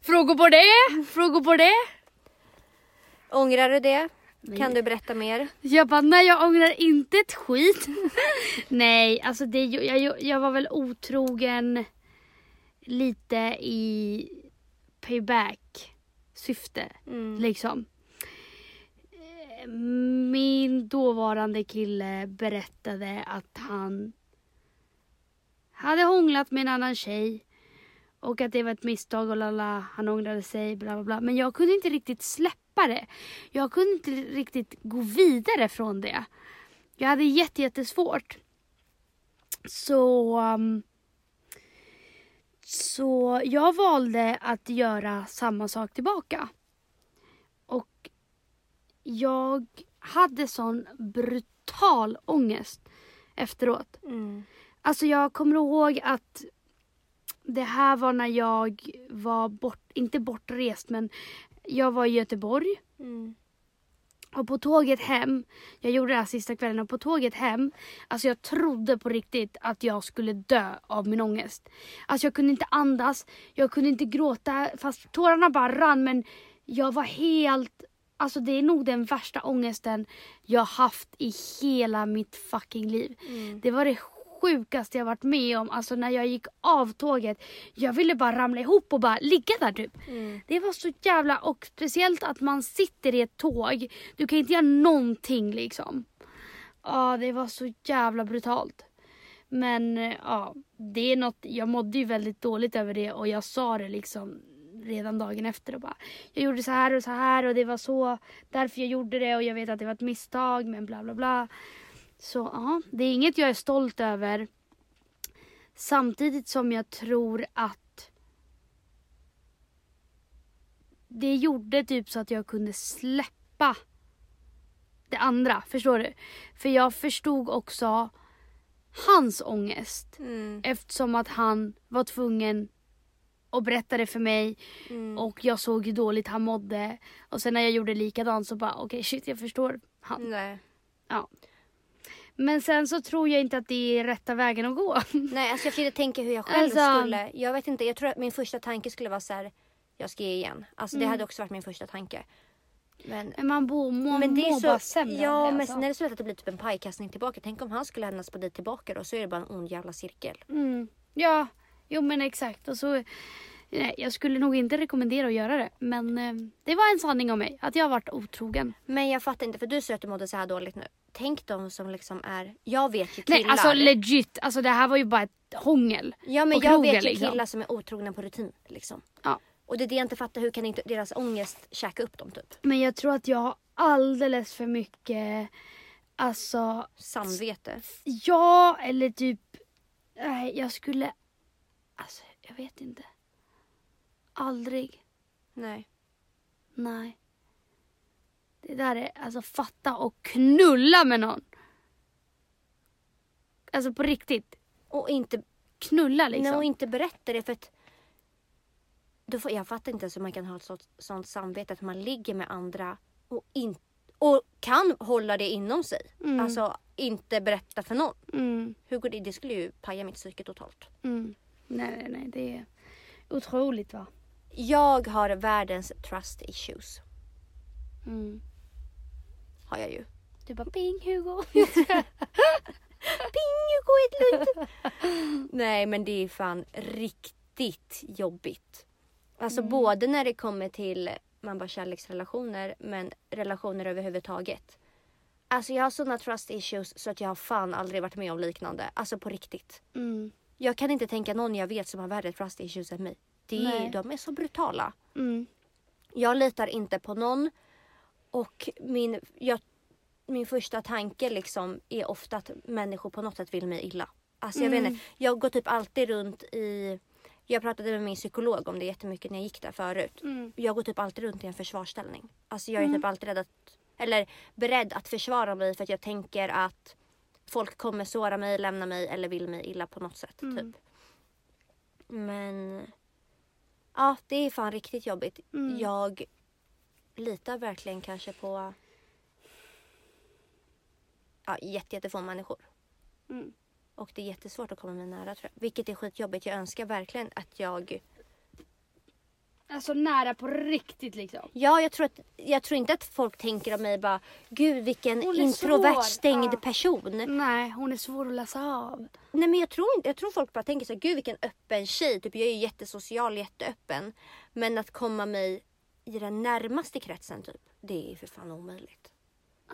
Frågor på det? Frågor på det? Ångrar du det? Nej. Kan du berätta mer? Jag bara, nej jag ångrar inte ett skit. (laughs) nej, alltså det, jag, jag var väl otrogen lite i payback syfte. Mm. Liksom. Min dåvarande kille berättade att han hade hånglat med en annan tjej. Och att det var ett misstag och lala, han ångrade sig, bla bla bla. Men jag kunde inte riktigt släppa det. Jag kunde inte riktigt gå vidare från det. Jag hade jätte, jättesvårt. Så... Um, så jag valde att göra samma sak tillbaka. Jag hade sån brutal ångest efteråt. Mm. Alltså jag kommer ihåg att det här var när jag var bort, inte bortrest men jag var i Göteborg. Mm. Och på tåget hem, jag gjorde det här sista kvällen, och på tåget hem, alltså jag trodde på riktigt att jag skulle dö av min ångest. Alltså jag kunde inte andas, jag kunde inte gråta, fast tårarna bara rann men jag var helt, alltså det är nog den värsta ångesten jag haft i hela mitt fucking liv. Mm. Det var det sjukaste jag varit med om, alltså när jag gick av tåget, jag ville bara ramla ihop och bara ligga där typ. Mm. Det var så jävla, och speciellt att man sitter i ett tåg. Du kan inte göra någonting liksom. Ja, det var så jävla brutalt. Men eh, ja, det är något, jag mådde ju väldigt dåligt över det och jag sa det liksom redan dagen efter och bara jag gjorde så här och så här och det var så därför jag gjorde det och jag vet att det var ett misstag men bla bla bla. Så ja, det är inget jag är stolt över. Samtidigt som jag tror att det gjorde typ så att jag kunde släppa det andra. Förstår du? För jag förstod också hans ångest. Mm. Eftersom att han var tvungen att berätta det för mig Mm. och jag såg hur dåligt han mådde. Och sen när jag gjorde likadant så bara okej shit jag förstår han. Nej. Ja. Men sen så tror jag inte att det är rätta vägen att gå. (laughs) Nej, alltså jag försökte tänka hur jag själv Alltså- skulle. Jag vet inte, jag tror att min första tanke skulle vara så här. Jag ska ge igen. Alltså det Mm. hade också varit min första tanke. Men, Men man bo, må, men det är mår så. bara sämre ja, det, men alltså. sen är det så lätt att det blir typ en pajkastning tillbaka. Tänk om han skulle hämnas på dig tillbaka då. Så är det bara en ond jävla cirkel. Mm. Ja, jo men exakt. Och så, nej, jag skulle nog inte rekommendera att göra det. Men eh, det var en sanning om mig. Att jag har varit otrogen. Men jag fattar inte, för du säger att du mådde så här dåligt nu. Tänk de som liksom är, jag vet ju killar. Nej alltså legit. Alltså det här var ju bara ett hångel. ja men jag krogen, vet ju liksom. killar som är otrogna på rutin. Liksom. Ja. Och det är det jag inte fattar, hur kan inte deras ångest käka upp dem typ? Men jag tror att jag har alldeles för mycket, alltså Samvete. ja eller typ, nej jag skulle, alltså jag vet inte. Aldrig, Nej. nej. Det där är, alltså fatta och knulla med någon. Alltså på riktigt, Och inte knulla liksom. Nej, och inte berätta det för att då får, jag fattar inte ens hur man kan ha ett sånt, sånt samvete att man ligger med andra och, in, och kan hålla det inom sig. Mm. Alltså inte berätta för någon. Mm, Hur går det? Det skulle ju paja mitt psyke totalt. mm. Nej, nej, nej, det är otroligt va. Jag har världens trust issues. Mm. Har jag ju. Du bara ping Hugo. (laughs) Ping Hugo Edlund! Nej men det är fan riktigt jobbigt. Alltså både när det kommer till man bara kärleksrelationer men relationer överhuvudtaget. Alltså jag har sådana trust issues så att jag har fan aldrig varit med om liknande. Alltså på riktigt. Mm. Jag kan inte tänka någon jag vet som har värre trust issues än mig. Det är, Nej. de är så brutala. Mm. Jag litar inte på någon. Och min, jag, min första tanke liksom är ofta att människor på något sätt vill mig illa. Alltså jag Mm. vet inte, jag går typ alltid runt i... Jag pratade med min psykolog om det jättemycket när jag gick där förut. Mm. Jag går typ alltid runt i en försvarsställning. Alltså jag är Mm. typ alltid rädd att, eller beredd att försvara mig för att jag tänker att folk kommer såra mig, lämna mig eller vill mig illa på något sätt. Mm. Typ. Men ja, det är fan riktigt jobbigt. Mm. Jag litar verkligen kanske på ja, jätte, jättefå människor. Mm. Och det är jättesvårt att komma mig nära tror jag. Vilket är skitjobbigt. Jag önskar verkligen att jag... Alltså nära på riktigt liksom. Ja, jag tror, att, jag tror inte att folk tänker om mig bara Gud vilken introvert svår. stängd Ja. person. Nej, hon är svår att läsa av. Nej men jag tror inte, jag tror folk bara tänker så här, Gud vilken öppen tjej. Typ jag är ju jättesocial, jätteöppen. Men att komma mig i den närmaste kretsen typ. Det är för fan omöjligt.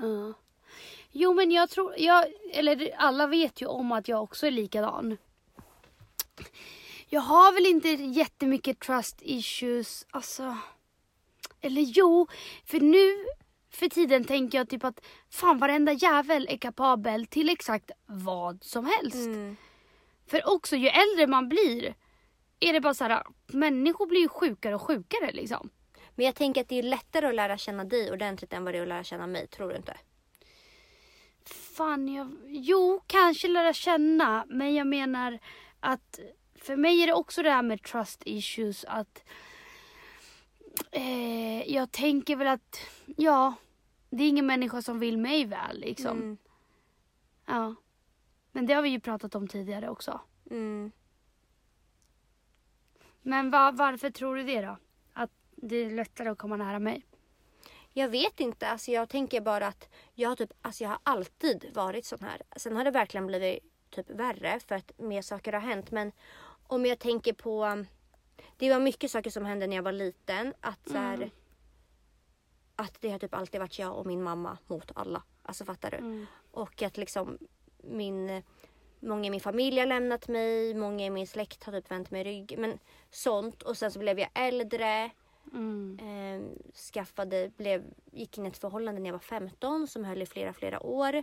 Ja. Jo men jag tror, jag, eller alla vet ju om att jag också är likadan. Jag har väl inte jättemycket trust issues, alltså. Eller jo, för nu för tiden tänker jag typ att fan varenda jävel är kapabel till exakt vad som helst. Mm. För också ju äldre man blir, är det bara så här, människor blir ju sjukare och sjukare liksom. Men jag tänker att det är lättare att lära känna dig ordentligt än vad det är att lära känna mig. Tror du inte? Fan, jag... Jo, kanske lära känna. Men jag menar att för mig är det också det här med trust issues. Att eh, jag tänker väl att, ja, det är ingen människa som vill mig väl liksom. Mm. Ja. Men det har vi ju pratat om tidigare också. Mm. Men va, varför tror du det då? Att det är lättare att komma nära mig? Jag vet inte. Alltså jag tänker bara att jag typ, alltså jag har alltid varit sån här. Sen har det verkligen blivit typ värre för att mer saker har hänt. Men om jag tänker på... Det var mycket saker som hände när jag var liten. Att så här, Mm. Att det har typ alltid varit jag och min mamma mot alla. Alltså fattar du? Mm. Och att liksom min... Många i min familj har lämnat mig. Många i min släkt har typ vänt mig rygg. Men sånt. Och sen så blev jag äldre. Mm. Eh, skaffade, blev, gick in i ett förhållande när jag var 15 som höll i flera, flera år.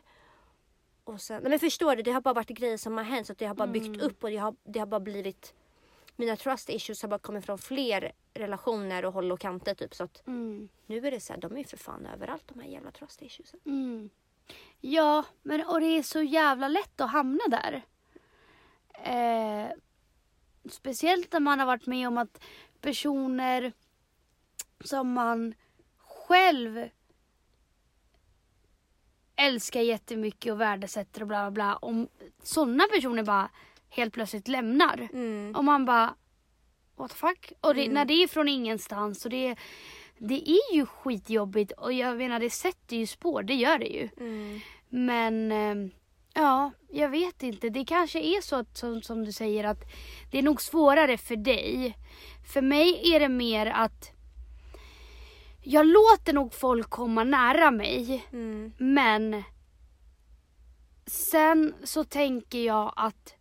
Och sen, nej men förstår du, det har bara varit grejer som har hänt så att det har bara byggt Mm. upp och det har, det har bara blivit mina trust issues har bara kommit från fler relationer och håll och kanter typ så att Mm. nu är det så här, de är ju för fan överallt de här jävla trust issues. Mm. Ja, men och det är så jävla lätt att hamna där. Eh, speciellt när man har varit med om att personer som man själv älskar jättemycket och värdesätter och bla bla bla. Om sådana personer bara helt plötsligt lämnar. Mm. Och man bara what the fuck? Och det, Mm. när det är från ingenstans och det, det är ju skitjobbigt och jag menar det sätter ju spår, det gör det ju. Mm. Men eh, ja, jag vet inte. Det kanske är så att, som, som du säger att det är nog svårare för dig. För mig är det mer att jag låter nog folk komma nära mig. Mm. Men sen så tänker jag att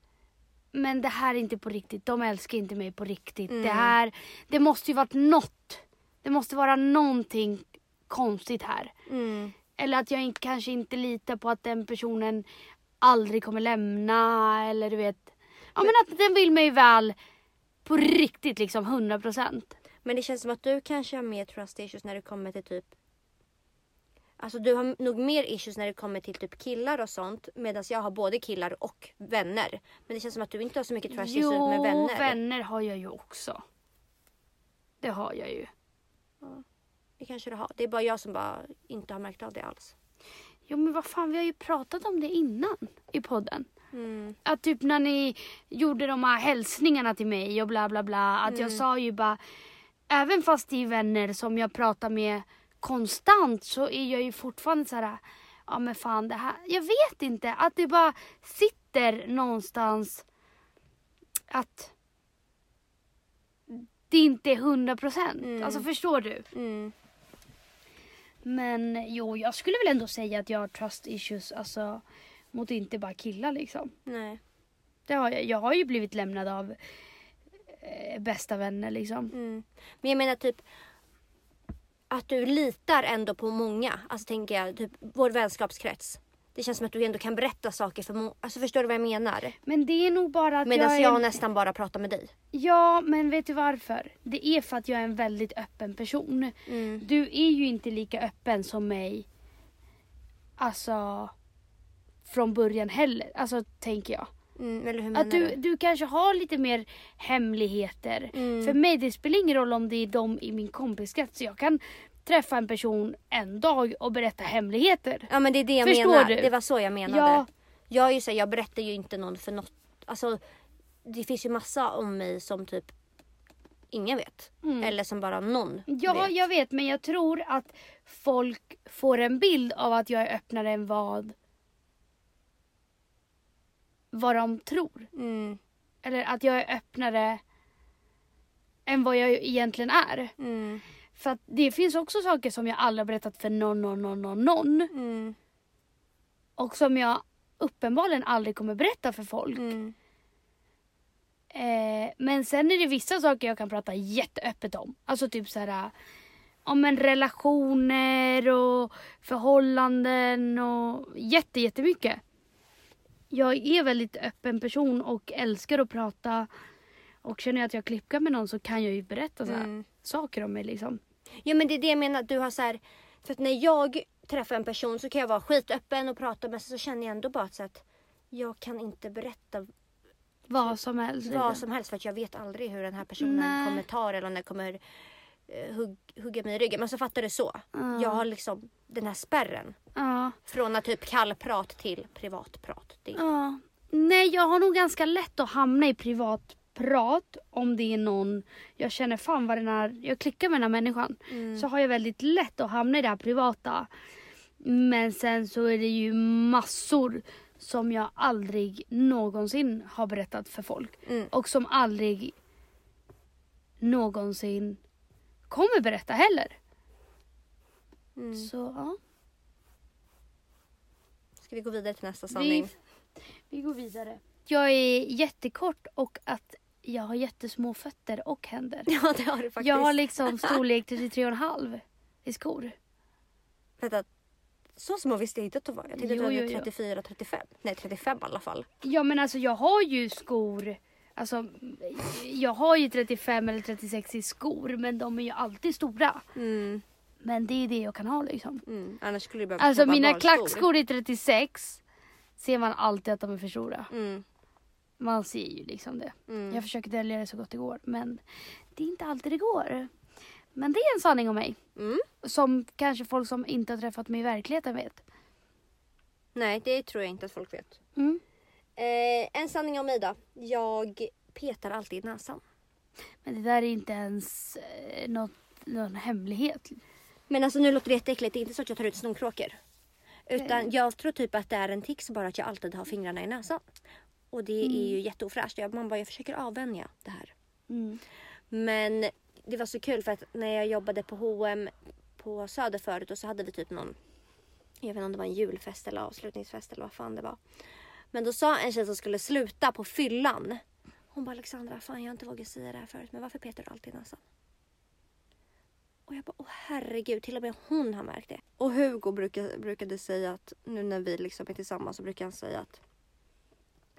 men det här är inte på riktigt. De älskar inte mig på riktigt. Mm. Det här, det måste ju varit något. Det måste vara någonting konstigt här. Mm. Eller att jag inte, kanske inte litar på att den personen aldrig kommer lämna eller du vet. Ja men att den vill mig väl på riktigt liksom 100 procent. Men det känns som att du kanske har mer trust issues när det kommer till typ Alltså du har nog mer issues när det kommer till typ killar och sånt medan jag har både killar och vänner. Men det känns som att du inte har så mycket trust issues Jo, med vänner. vänner har jag ju också. Det har jag ju. Det kanske du har. Det är bara jag som bara inte har märkt av det alls. Jo men vad fan, vi har ju pratat om det innan i podden. Mm. Att typ när ni gjorde de här hälsningarna till mig och bla bla bla. Att jag sa ju bara, även fast det är vänner som jag pratar med konstant så är jag ju fortfarande så här, ja men fan det här, jag vet inte. Att det bara sitter någonstans att det inte är hundra procent. Mm. Alltså förstår du? Mm. Men jo, jag skulle väl ändå säga att jag har trust issues, alltså mot inte bara killar liksom. Nej. Det har jag. Jag har ju blivit lämnad av bästa vänner liksom. Mm. Men jag menar typ att du litar ändå på många. Alltså tänker jag, typ vår vänskapskrets. Det känns som att du ändå kan berätta saker för många. Alltså förstår du vad jag menar? Men det är nog bara att Medan jag jag, är... nästan bara pratar med dig. Ja, men vet du varför? Det är för att jag är en väldigt öppen person. Mm. Du är ju inte lika öppen som mig. Alltså från början heller. Alltså tänker jag. Mm, eller hur Att du, du kanske har lite mer hemligheter. Mm. För mig det spelar ingen roll om det är de i min kompiskrets. Jag kan träffa en person en dag och berätta hemligheter. Ja men det är det jag Förstår menar. du? Det var så jag menade. Ja. Jag, är ju så, här, jag berättar ju inte någon för något. Alltså, det finns ju massa om mig som typ ingen vet. Mm. Eller som bara någon Ja, vet. jag vet men jag tror att folk får en bild av att jag är öppnare än vad vad de tror. Mm, Eller att jag är öppnare än vad jag egentligen är. mm, För att det finns också saker som jag aldrig har berättat för någon, någon, någon, någon, någon. mm, Och som jag uppenbarligen aldrig kommer berätta för folk. mm, Eh, men sen är det vissa saker jag kan prata jätteöppet om. Alltså typ så här om en relationer och förhållanden och jätte, jättemycket. Jag är väldigt öppen person och älskar att prata Och känner jag att jag klickar med någon så kan jag ju berätta så Mm. saker om mig liksom. Ja men det är det jag menar, du har så här, för att när jag träffar en person så kan jag vara skitöppen och prata men så känner jag ändå bara så att jag kan inte berätta Vad som helst. vad liksom. som helst för att jag vet aldrig hur den här personen Nej. kommer ta det eller om den kommer hugg, hugga mig i ryggen. Men så fattar du så. Ja. Jag har liksom den här spärren. Ja. Från att typ kallprat till privatprat. Det, Ja. Nej, jag har nog ganska lätt att hamna i privatprat om det är någon jag känner fan vad den här, jag klickar med den här människan. Mm. Så har jag väldigt lätt att hamna i det här privata. Men sen så är det ju massor som jag aldrig någonsin har berättat för folk. Mm. Och som aldrig någonsin kommer berätta heller. Mm. Så ja, Ska vi gå vidare till nästa sanning? vi, vi går vidare. Jag är jättekort och att jag har jättesmå fötter och händer. (laughs) Ja det har du faktiskt. Jag har liksom (laughs) storlek 33,5 i skor. Vänta, så små visste jag inte att du var. Jag tänkte Jo, att du hade jo. 34, 35. Nej 35 i alla fall. Ja men alltså jag har ju skor. Alltså jag har ju 35 eller 36 i skor men de är ju alltid stora. Mm. Men det är det jag kan ha liksom. Mm. Annars skulle du behöva Alltså mina klackskor i 36 ser man alltid att de är för stora. Mm. Man ser ju liksom det. Mm. Jag försöker dölja det så gott det går men det är inte alltid det går. Men det är en sanning om mig. Mm. Som kanske folk som inte har träffat mig i verkligheten vet. Nej det tror jag inte att folk vet. Mm. Eh, en sanning om mig då. Jag petar alltid i näsan. Men det där är inte ens eh, något, någon hemlighet. Men alltså nu låter det jätteäckligt. Det är inte så att jag tar ut snorkråkor. Utan jag tror typ att det är en tics bara att jag alltid har fingrarna i näsan. Och det är ju jätteofräscht. Jag, man bara, jag försöker avvänja det här. Mm. Men det var så kul för att när jag jobbade på H&M på Söder förut och så hade vi typ någon, jag vet inte om det var en julfest eller avslutningsfest eller vad fan det var. Men då sa en tjej som skulle sluta på fyllan. Hon bara Alexandra, fan jag har inte vågat säga det här förut men varför petar du alltid i näsan? Och jag bara, åh herregud, till och med hon har märkt det. Och Hugo brukade säga att nu när vi liksom är tillsammans så brukar han säga att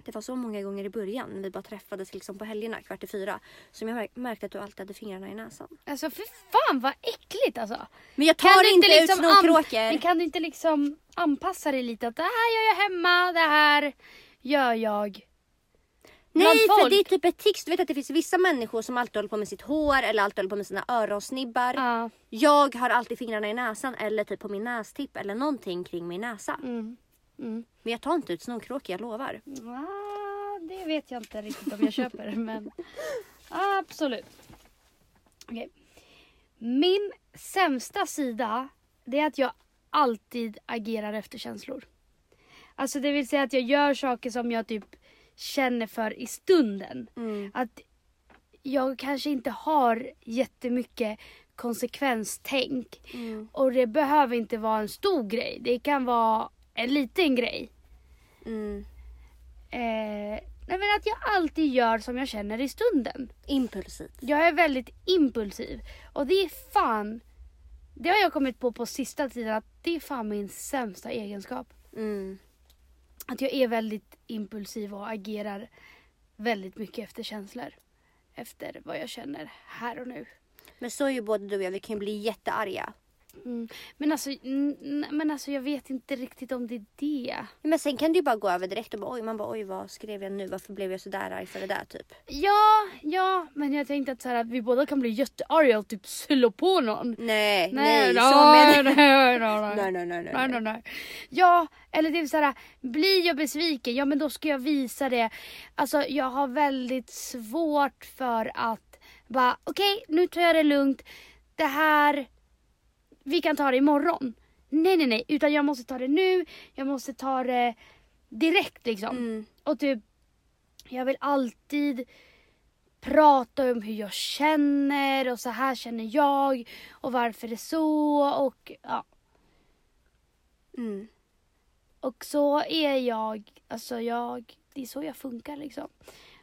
det var så många gånger i början när vi bara träffades liksom på helgerna kvart i fyra som jag märk- märkte att du alltid hade fingrarna i näsan. Alltså för fan vad äckligt alltså. Men jag Kan tar du inte, ut liksom an- snorkråkor. Men kan du inte liksom anpassa dig lite att det här gör jag hemma, det här gör jag. Nej för det är typ ett tics. Du vet att det finns vissa människor som alltid håller på med sitt hår eller alltid håller på med sina öronsnibbar. Ja. Jag har alltid fingrarna i näsan eller typ på min nästipp eller någonting kring min näsa. Mm. Mm. Men jag tar inte ut snorkråkor, jag lovar. Ah, det vet jag inte riktigt om jag köper (laughs) men absolut. Okej. Min sämsta sida det är att jag alltid agerar efter känslor. Alltså det vill säga att jag gör saker som jag typ känner för i stunden. Mm. Att jag kanske inte har jättemycket konsekvenstänk. Mm. Och det behöver inte vara en stor grej. Det kan vara en liten grej. Mm. Eh, nej men att jag alltid gör som jag känner i stunden. Impulsivt. Jag är väldigt impulsiv. Och det är fan... Det har jag kommit på på sista tiden att det är fan min sämsta egenskap. Mm. Att jag är väldigt impulsiv och agerar väldigt mycket efter känslor. Efter vad jag känner här och nu. Men så är ju både du och jag, vi kan ju bli jättearga. Mm. Men, alltså, men alltså jag vet inte riktigt om det är det. Men sen kan det ju bara gå över direkt och bara oj, man bara oj vad skrev jag nu? Varför blev jag så där arg för det där typ? Ja, ja, men jag tänkte att, så här, att vi båda kan bli jättearga och typ slå på någon. Nej, nej, Nej, (laughs) nej, nej, nej, nej. Nej, nej, nej, nej. Ja, eller typ såhär, blir jag besviken, ja men då ska jag visa det. Alltså jag har väldigt svårt för att bara, okej nu tar jag det lugnt. Det här, vi kan ta det imorgon. Nej, nej, nej, utan jag måste ta det nu. Jag måste ta det direkt liksom. Mm. Och typ, jag vill alltid prata om hur jag känner och så här känner jag och varför det är så och ja. Mm. Och så är jag, alltså jag, det är så jag funkar liksom.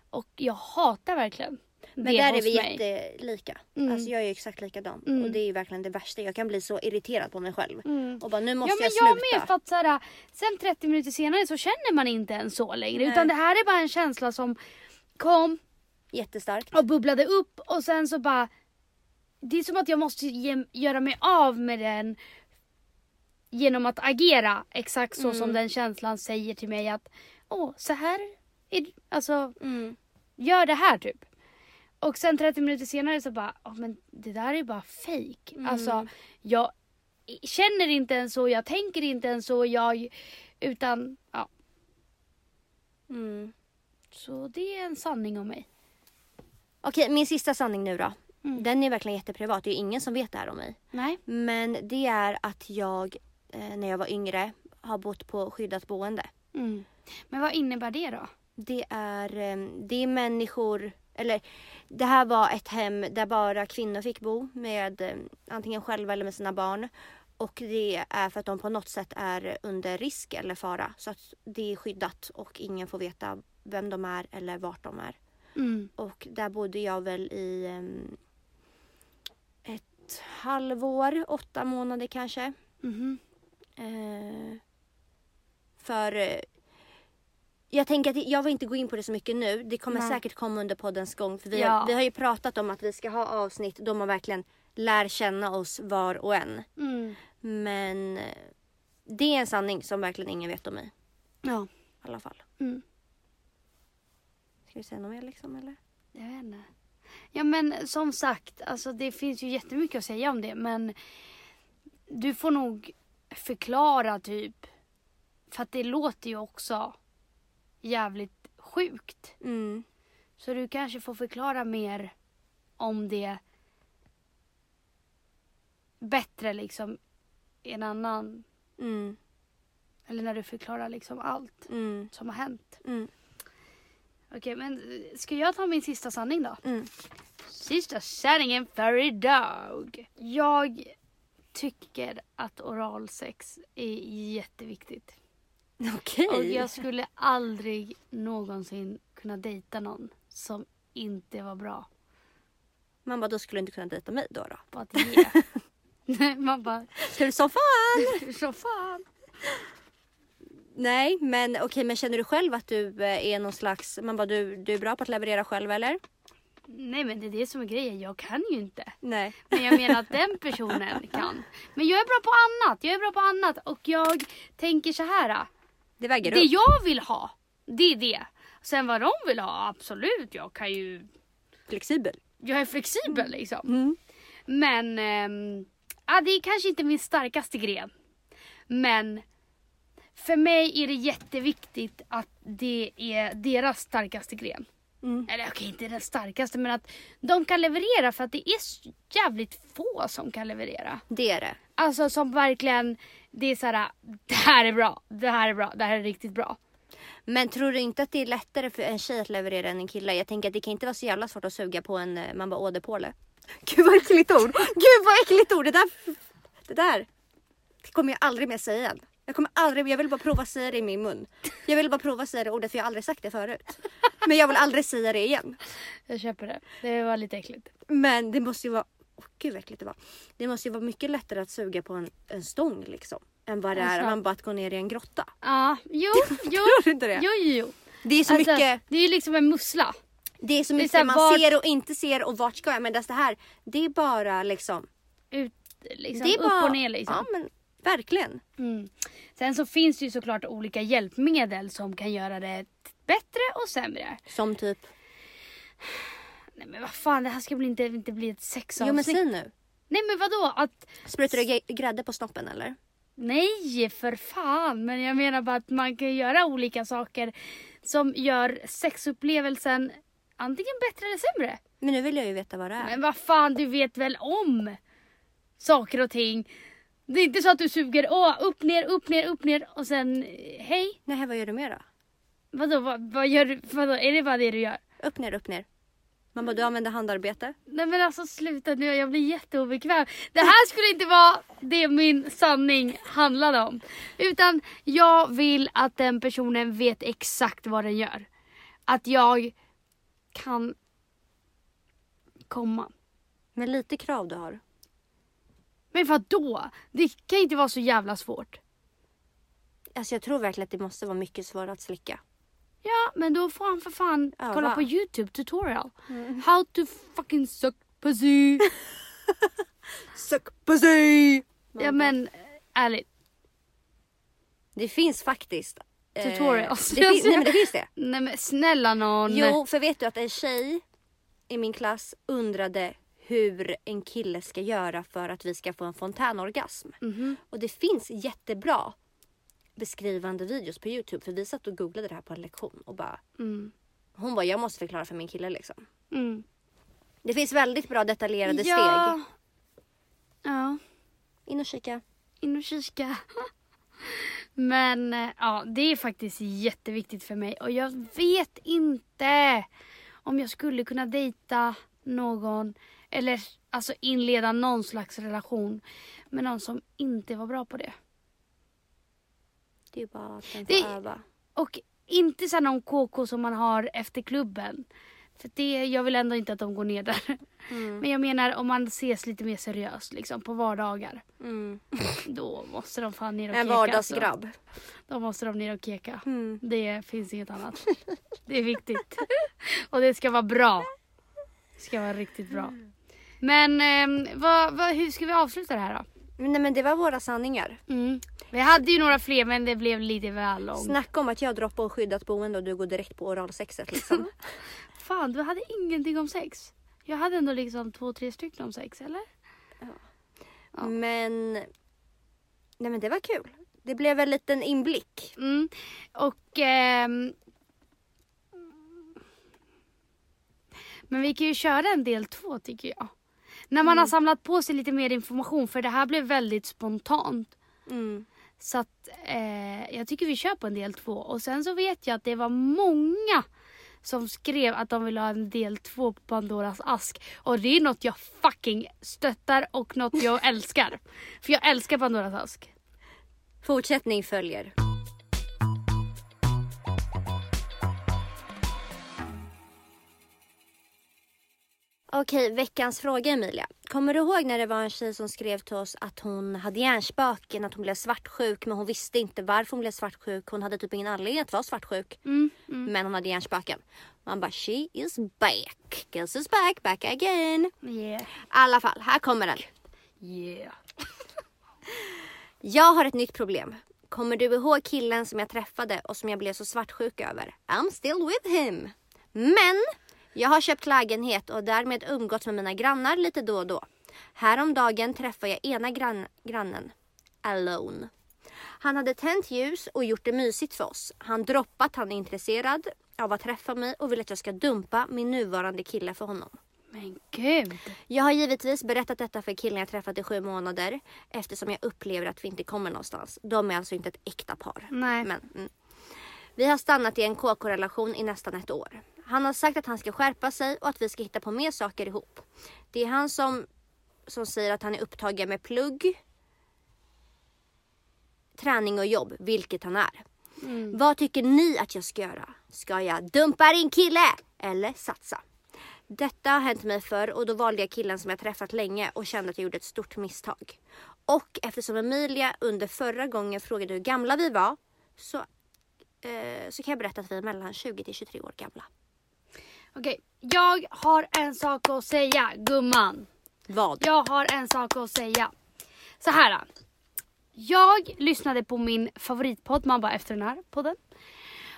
Och jag hatar verkligen Men där är vi mig. jättelika. Mm. Alltså jag är exakt likadan. Mm. Och det är ju verkligen det värsta. Jag kan bli så irriterad på mig själv. Mm. Och bara nu måste Ja men jag jag sluta. med för att såhär, sen 30 minuter senare så känner man inte ens så längre. Nej. Utan det här är bara en känsla som kom Jättestarkt. och bubblade upp och sen så bara det är som att jag måste ge, göra mig av med den genom att agera exakt så som den känslan säger till mig att åh, så här är. Alltså, Mm. gör det här typ. Och sen 30 minuter senare så bara, åh men det där är bara fake. Alltså, jag känner inte ens så, jag tänker inte ens så, jag, utan ja. Mm. Så det är en sanning om mig. Okej, min sista sanning nu då. Mm. Den är verkligen jätteprivat. Det är ingen som vet det här om mig. Nej. Men det är att jag eh, när jag var yngre har bott på skyddat boende. Mm. Men vad innebär det då? Det är, eh, det är människor, eller det här var ett hem där bara kvinnor fick bo med eh, antingen själva eller med sina barn. Och det är för att de på något sätt är under risk eller fara. Så att det är skyddat och ingen får veta vem de är eller vart de är. Mm. Och där bodde jag väl i em, ett halvår, åtta månader kanske. Mhm. Eh, för jag tänker att jag vill inte gå in på det så mycket nu. Det kommer Nej. säkert komma under poddens gång. För vi, Ja. har, vi har ju pratat om att vi ska ha avsnitt då man verkligen lär känna oss var och en. Mm. Men eh, det är en sanning som verkligen ingen vet om mig. Ja. I alla fall. Mm. Ska vi säga något mer liksom eller? Jag vet inte. Ja men som sagt, alltså det finns ju jättemycket att säga om det men du får nog förklara typ. För att det låter ju också jävligt sjukt. Mm. Så du kanske får förklara mer om det bättre liksom i en annan, Mm. eller när du förklarar liksom allt Mm. som har hänt. Mm. Okej men eh, ska jag ta min sista sanning då? Mm. Sista sanningen för idag. Jag tycker att oralsex är jätteviktigt. (laughs) Okej. Och jag skulle aldrig någonsin kunna dejta någon som inte var bra Man bara, då skulle du inte kunna dejta mig då då? på att ge. (laughs) Nej, Man bara, Tur som fan! (laughs) så fan. Nej, men okej, men känner du själv att du eh, är någon slags, man bara du, du är bra på att leverera själv eller? Nej men det är det som är grejen, jag kan ju inte. Nej. Men jag menar att den personen kan. Men jag är bra på annat, jag är bra på annat och jag tänker så här. Det väger Det upp. jag vill ha, det är det. Sen vad de vill ha, absolut. Jag kan ju... Flexibel. Jag är flexibel liksom. Mm. Men... ehm, ja, det är kanske inte min starkaste gren. Men för mig är det jätteviktigt att det är deras starkaste gren. Mm. Eller okej, inte den starkaste men att de kan leverera för att det är jävligt få som kan leverera. Det är det. Alltså som verkligen, det är såhär, det här är bra, det här är bra, det här är riktigt bra. Men tror du inte att det är lättare för en tjej att leverera än en kille? Jag tänker att det kan inte vara så jävla svårt att suga på en, eh, man bara åh det påle. (laughs) Gud vad äckligt ord! Gud vad äckligt ord! Det där, det där det kommer jag aldrig mer säga igen. Jag kommer aldrig, jag vill bara prova säga det i min mun. Jag vill bara prova säga det ordet för jag har aldrig sagt det förut. Men jag vill aldrig säga det igen. Jag köper det. Det var lite äckligt. Men det måste ju vara, åh gud vad äckligt det var. Det måste ju vara mycket lättare att suga på en, en stång liksom. Än vad det är Alltså. om man bara gå ner i en grotta. Ja, jo, (laughs) jo, Tror inte det? jo, jo, jo. Det är så Alltså, mycket, det är ju liksom en mussla. det är så är mycket så här, man vart- ser och inte ser och vart ska jag. Men det här, det är bara liksom. Ut, liksom, det är upp bara, och ner liksom. Ja men verkligen. Mm. Sen så finns det ju såklart olika hjälpmedel som kan göra det bättre och sämre. Som typ. Nej men vad fan, det här ska väl inte, inte bli ett sexavsnitt? Jo men säg nu. Nej men vadå? Att, Sprutar du grädde på snoppen eller? nej för fan. Men jag menar bara att man kan göra olika saker som gör sexupplevelsen antingen bättre eller sämre. Men nu vill jag ju veta vad det är. Men vad fan, du vet väl om saker och ting. Det är inte så att du suger åh, upp, ner, upp, ner, upp, ner och sen eh, hej. Nej vad gör du mer då? Vadå, vad, vad gör du? Vadå, är det bara det du gör? Upp ner, upp ner. Man bara du använder handarbete. Nej men alltså sluta nu, jag blir jätteobekväm. Det här skulle inte vara det min sanning handlade om. Utan jag vill att den personen vet exakt vad den gör. Att jag kan komma. Men lite krav du har. Men vad då? Det kan inte vara så jävla svårt. Alltså jag tror verkligen att det måste vara mycket svårare att slicka. Ja, men då får han för fan Öva. kolla på YouTube tutorial. How to fucking suck pussy. (laughs) Suck pussy! ja men eh, ärligt. Det finns faktiskt. eh, Tutorials. Det finns, (laughs) nej men det finns det. Nej men snälla någon. Jo, för vet du att en tjej i min klass undrade hur en kille ska göra för att vi ska få en fontänorgasm. Mhm. Och det finns jättebra beskrivande videos på Youtube för vi satt och googlade det här på en lektion och bara Mm. hon bara jag måste förklara för min kille liksom. Mm. Det finns väldigt bra detaljerade Ja. steg. Ja. In och kika. in och kika. (laughs) Men eh, ja, det är faktiskt jätteviktigt för mig och jag vet inte om jag skulle kunna dejta någon eller alltså inleda någon slags relation med någon som inte var bra på det. Det är bara att den får Det- öva. Och inte så någon KK som man har efter klubben. För det, jag vill ändå inte att de går ner där. Mm. Men jag menar om man ses lite mer seriöst liksom på vardagar. Mm. (laughs) Då måste de fan ner och En keka. alltså. vardagsgrabb. Då måste de ner och keka. Mm. Det finns inget annat. Det är viktigt. (laughs) Och det ska vara bra. Det ska vara riktigt bra. Men ehm, vad, vad, hur ska vi avsluta det här då? Nej men det var våra sanningar. Mm. Vi hade ju några fler men det blev lite väl långt. Snacka om att jag droppar och skyddat boende och du går direkt på oralsexet liksom. (laughs) Fan, du hade ingenting om sex. Jag hade ändå liksom två, tre stycken om sex, eller? Ja. Men... Nej men det var kul. Det blev en liten inblick. Mm. Och... ehm, men vi kan ju köra en del två tycker jag. När man har samlat på sig lite mer information för det här blev väldigt spontant. Mm. Så att eh, jag tycker vi kör på en del två. Och sen så vet jag att det var många som skrev att de vill ha en del två på Pandoras ask. Och det är något jag fucking stöttar och något jag (laughs) älskar. För jag älskar Pandoras ask. Fortsättning följer. Okej, veckans fråga Emilia. Kommer du ihåg när det var en tjej som skrev till oss att hon hade hjärnspöken, att hon blev svartsjuk men hon visste inte varför hon blev svartsjuk. Hon hade typ ingen anledning att vara svartsjuk. Mm, mm. Men hon hade hjärnspöken. Man bara she is back. Girls is back, back again. Yeah. I alla fall, här kommer den. Yeah. (laughs) Jag har ett nytt problem. Kommer du ihåg killen som jag träffade och som jag blev så svartsjuk över? I'm still with him. Men jag har köpt lägenhet och därmed umgåtts med mina grannar lite då och då. Häromdagen träffade jag ena grann, grannen. Alone. Han hade tänt ljus och gjort det mysigt för oss. Han droppat han är intresserad av att träffa mig och vill att jag ska dumpa min nuvarande kille för honom. Men gud. Jag har givetvis berättat detta för killen jag träffat i sju månader eftersom jag upplever att vi inte kommer någonstans. De är alltså inte ett äkta par. Nej. Men, mm. Vi har stannat i en KK-relation i nästan ett år. Han har sagt att han ska skärpa sig och att vi ska hitta på mer saker ihop. Det är han som, som säger att han är upptagen med plugg, träning och jobb, vilket han är. Mm. Vad tycker ni att jag ska göra? Ska jag dumpa din kille eller satsa? Detta har hänt mig förr och då valde jag killen som jag träffat länge och kände att jag gjorde ett stort misstag. Och eftersom Emilia under förra gången frågade hur gamla vi var så, eh, så kan jag berätta att vi är mellan 20 till 23 år gamla. Okej, jag har en sak att säga gumman. Vad? Jag har en sak att säga. Så här. Jag lyssnade på min favoritpodd, man bara efter den här podden.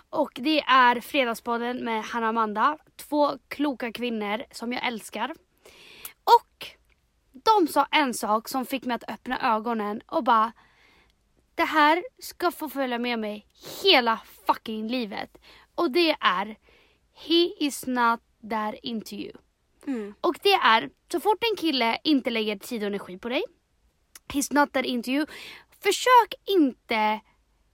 Och det är Fredagspodden med Hanna och Amanda. Två kloka kvinnor som jag älskar. Och de sa en sak som fick mig att öppna ögonen och bara Det här ska få följa med mig hela fucking livet. Och det är He is not that into you. Mm. Och det är, så fort en kille inte lägger tid och energi på dig, he's not that into you, försök inte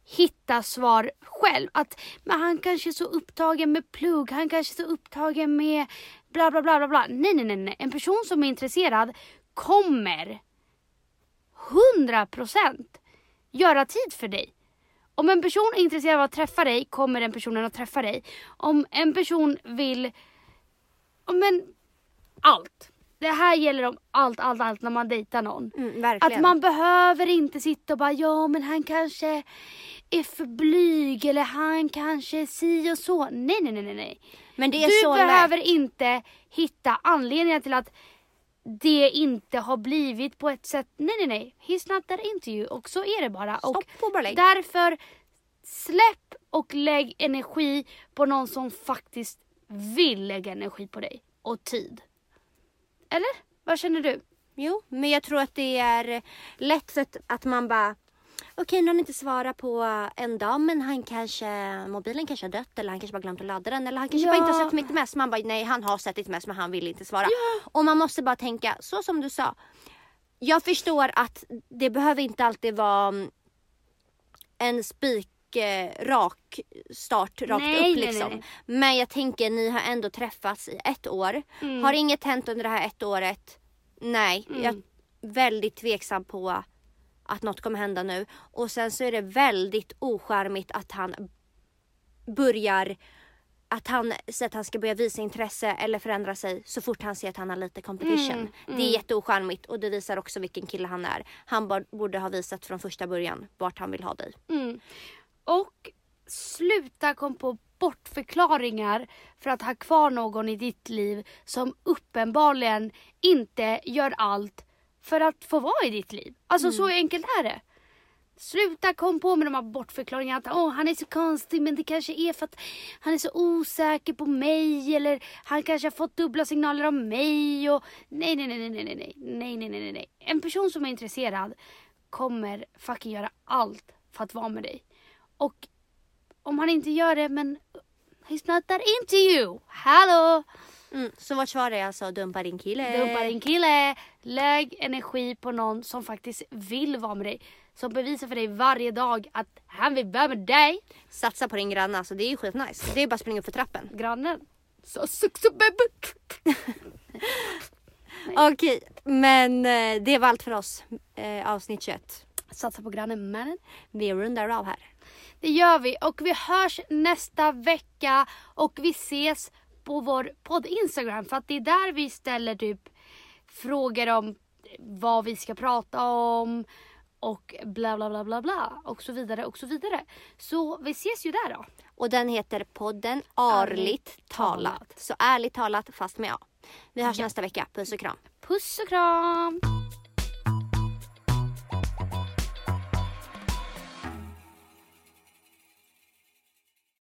hitta svar själv. Att men han kanske är så upptagen med plugg, han kanske är så upptagen med bla bla bla bla bla. Nej nej nej, nej. en person som är intresserad kommer 100% göra tid för dig. Om en person är intresserad av att träffa dig kommer den personen att träffa dig. Om en person vill Ja, men allt. Det här gäller om allt, allt, allt när man dejtar någon. Mm. Att man behöver inte sitta och bara ja men han kanske är för blyg eller han kanske är si och så. Nej, nej, nej, nej, nej. Men det är Du så behöver lätt. inte hitta anledningar till att det inte har blivit på ett sätt. Nej, nej, nej. He's not that into you. Och så är det bara. Stopp och bara lägg. därför släpp och lägg energi på någon som faktiskt vill lägga energi på dig. Och tid. Eller? Vad känner du? Jo, men jag tror att det är lätt att man bara Okej, nu har han inte svarat på en dag men han kanske, mobilen kanske har dött eller han kanske bara glömt att ladda den eller han kanske Ja. bara inte har sett mitt mess. Man bara nej han har sett ditt mess men han vill inte svara. Och man måste bara tänka så som du sa. Jag förstår att det behöver inte alltid vara mm, en spik eh, rak start rakt Nej, upp nej, liksom. nej, Men jag tänker ni har ändå träffats i ett år. Mm. Har inget hänt under det här ett året? Nej, Mm. jag är väldigt tveksam på att något kommer hända nu. Och sen så är det väldigt ocharmigt att han börjar att han säger att han ska börja visa intresse eller förändra sig så fort han ser att han har lite competition. Mm, Det är jätteocharmigt och det visar också vilken kille han är. Han borde ha visat från första början vart han vill ha dig. Mm. Och sluta kom på bortförklaringar för att ha kvar någon i ditt liv som uppenbarligen inte gör allt för att få vara i ditt liv. Alltså så enkelt är det. Sluta kom på med de här bortförklaringarna att Åh, han är så konstig men det kanske är för att han är så osäker på mig eller han kanske har fått dubbla signaler om mig och nej nej nej nej nej nej nej nej nej nej nej En person som är intresserad kommer fucking göra allt för att vara med dig. Och om han inte gör det men he's not that into you. Hallå! Mm. Så vårt svar är alltså dumpa din kille. Dumpa din kille. Lägg energi på någon som faktiskt vill vara med dig. Som bevisar för dig varje dag att han vill vara med dig. Satsa på din granne alltså det är ju skitnice. Det är bara att springa upp för trappen. Grannen. Så suck baby. (laughs) Okej, men eh, det var allt för oss. Eh, avsnitt 21. Satsa på grannen mannen. Vi rundar av här. Det gör vi och vi hörs nästa vecka och vi ses på vår podd Instagram för att det är där vi ställer typ frågor om vad vi ska prata om och bla bla bla bla bla och så vidare och så vidare. Så vi ses ju där då. Och den heter podden Arligt talat. Så ärligt talat fast med A. Vi hörs nästa vecka. Puss och kram. Puss och kram!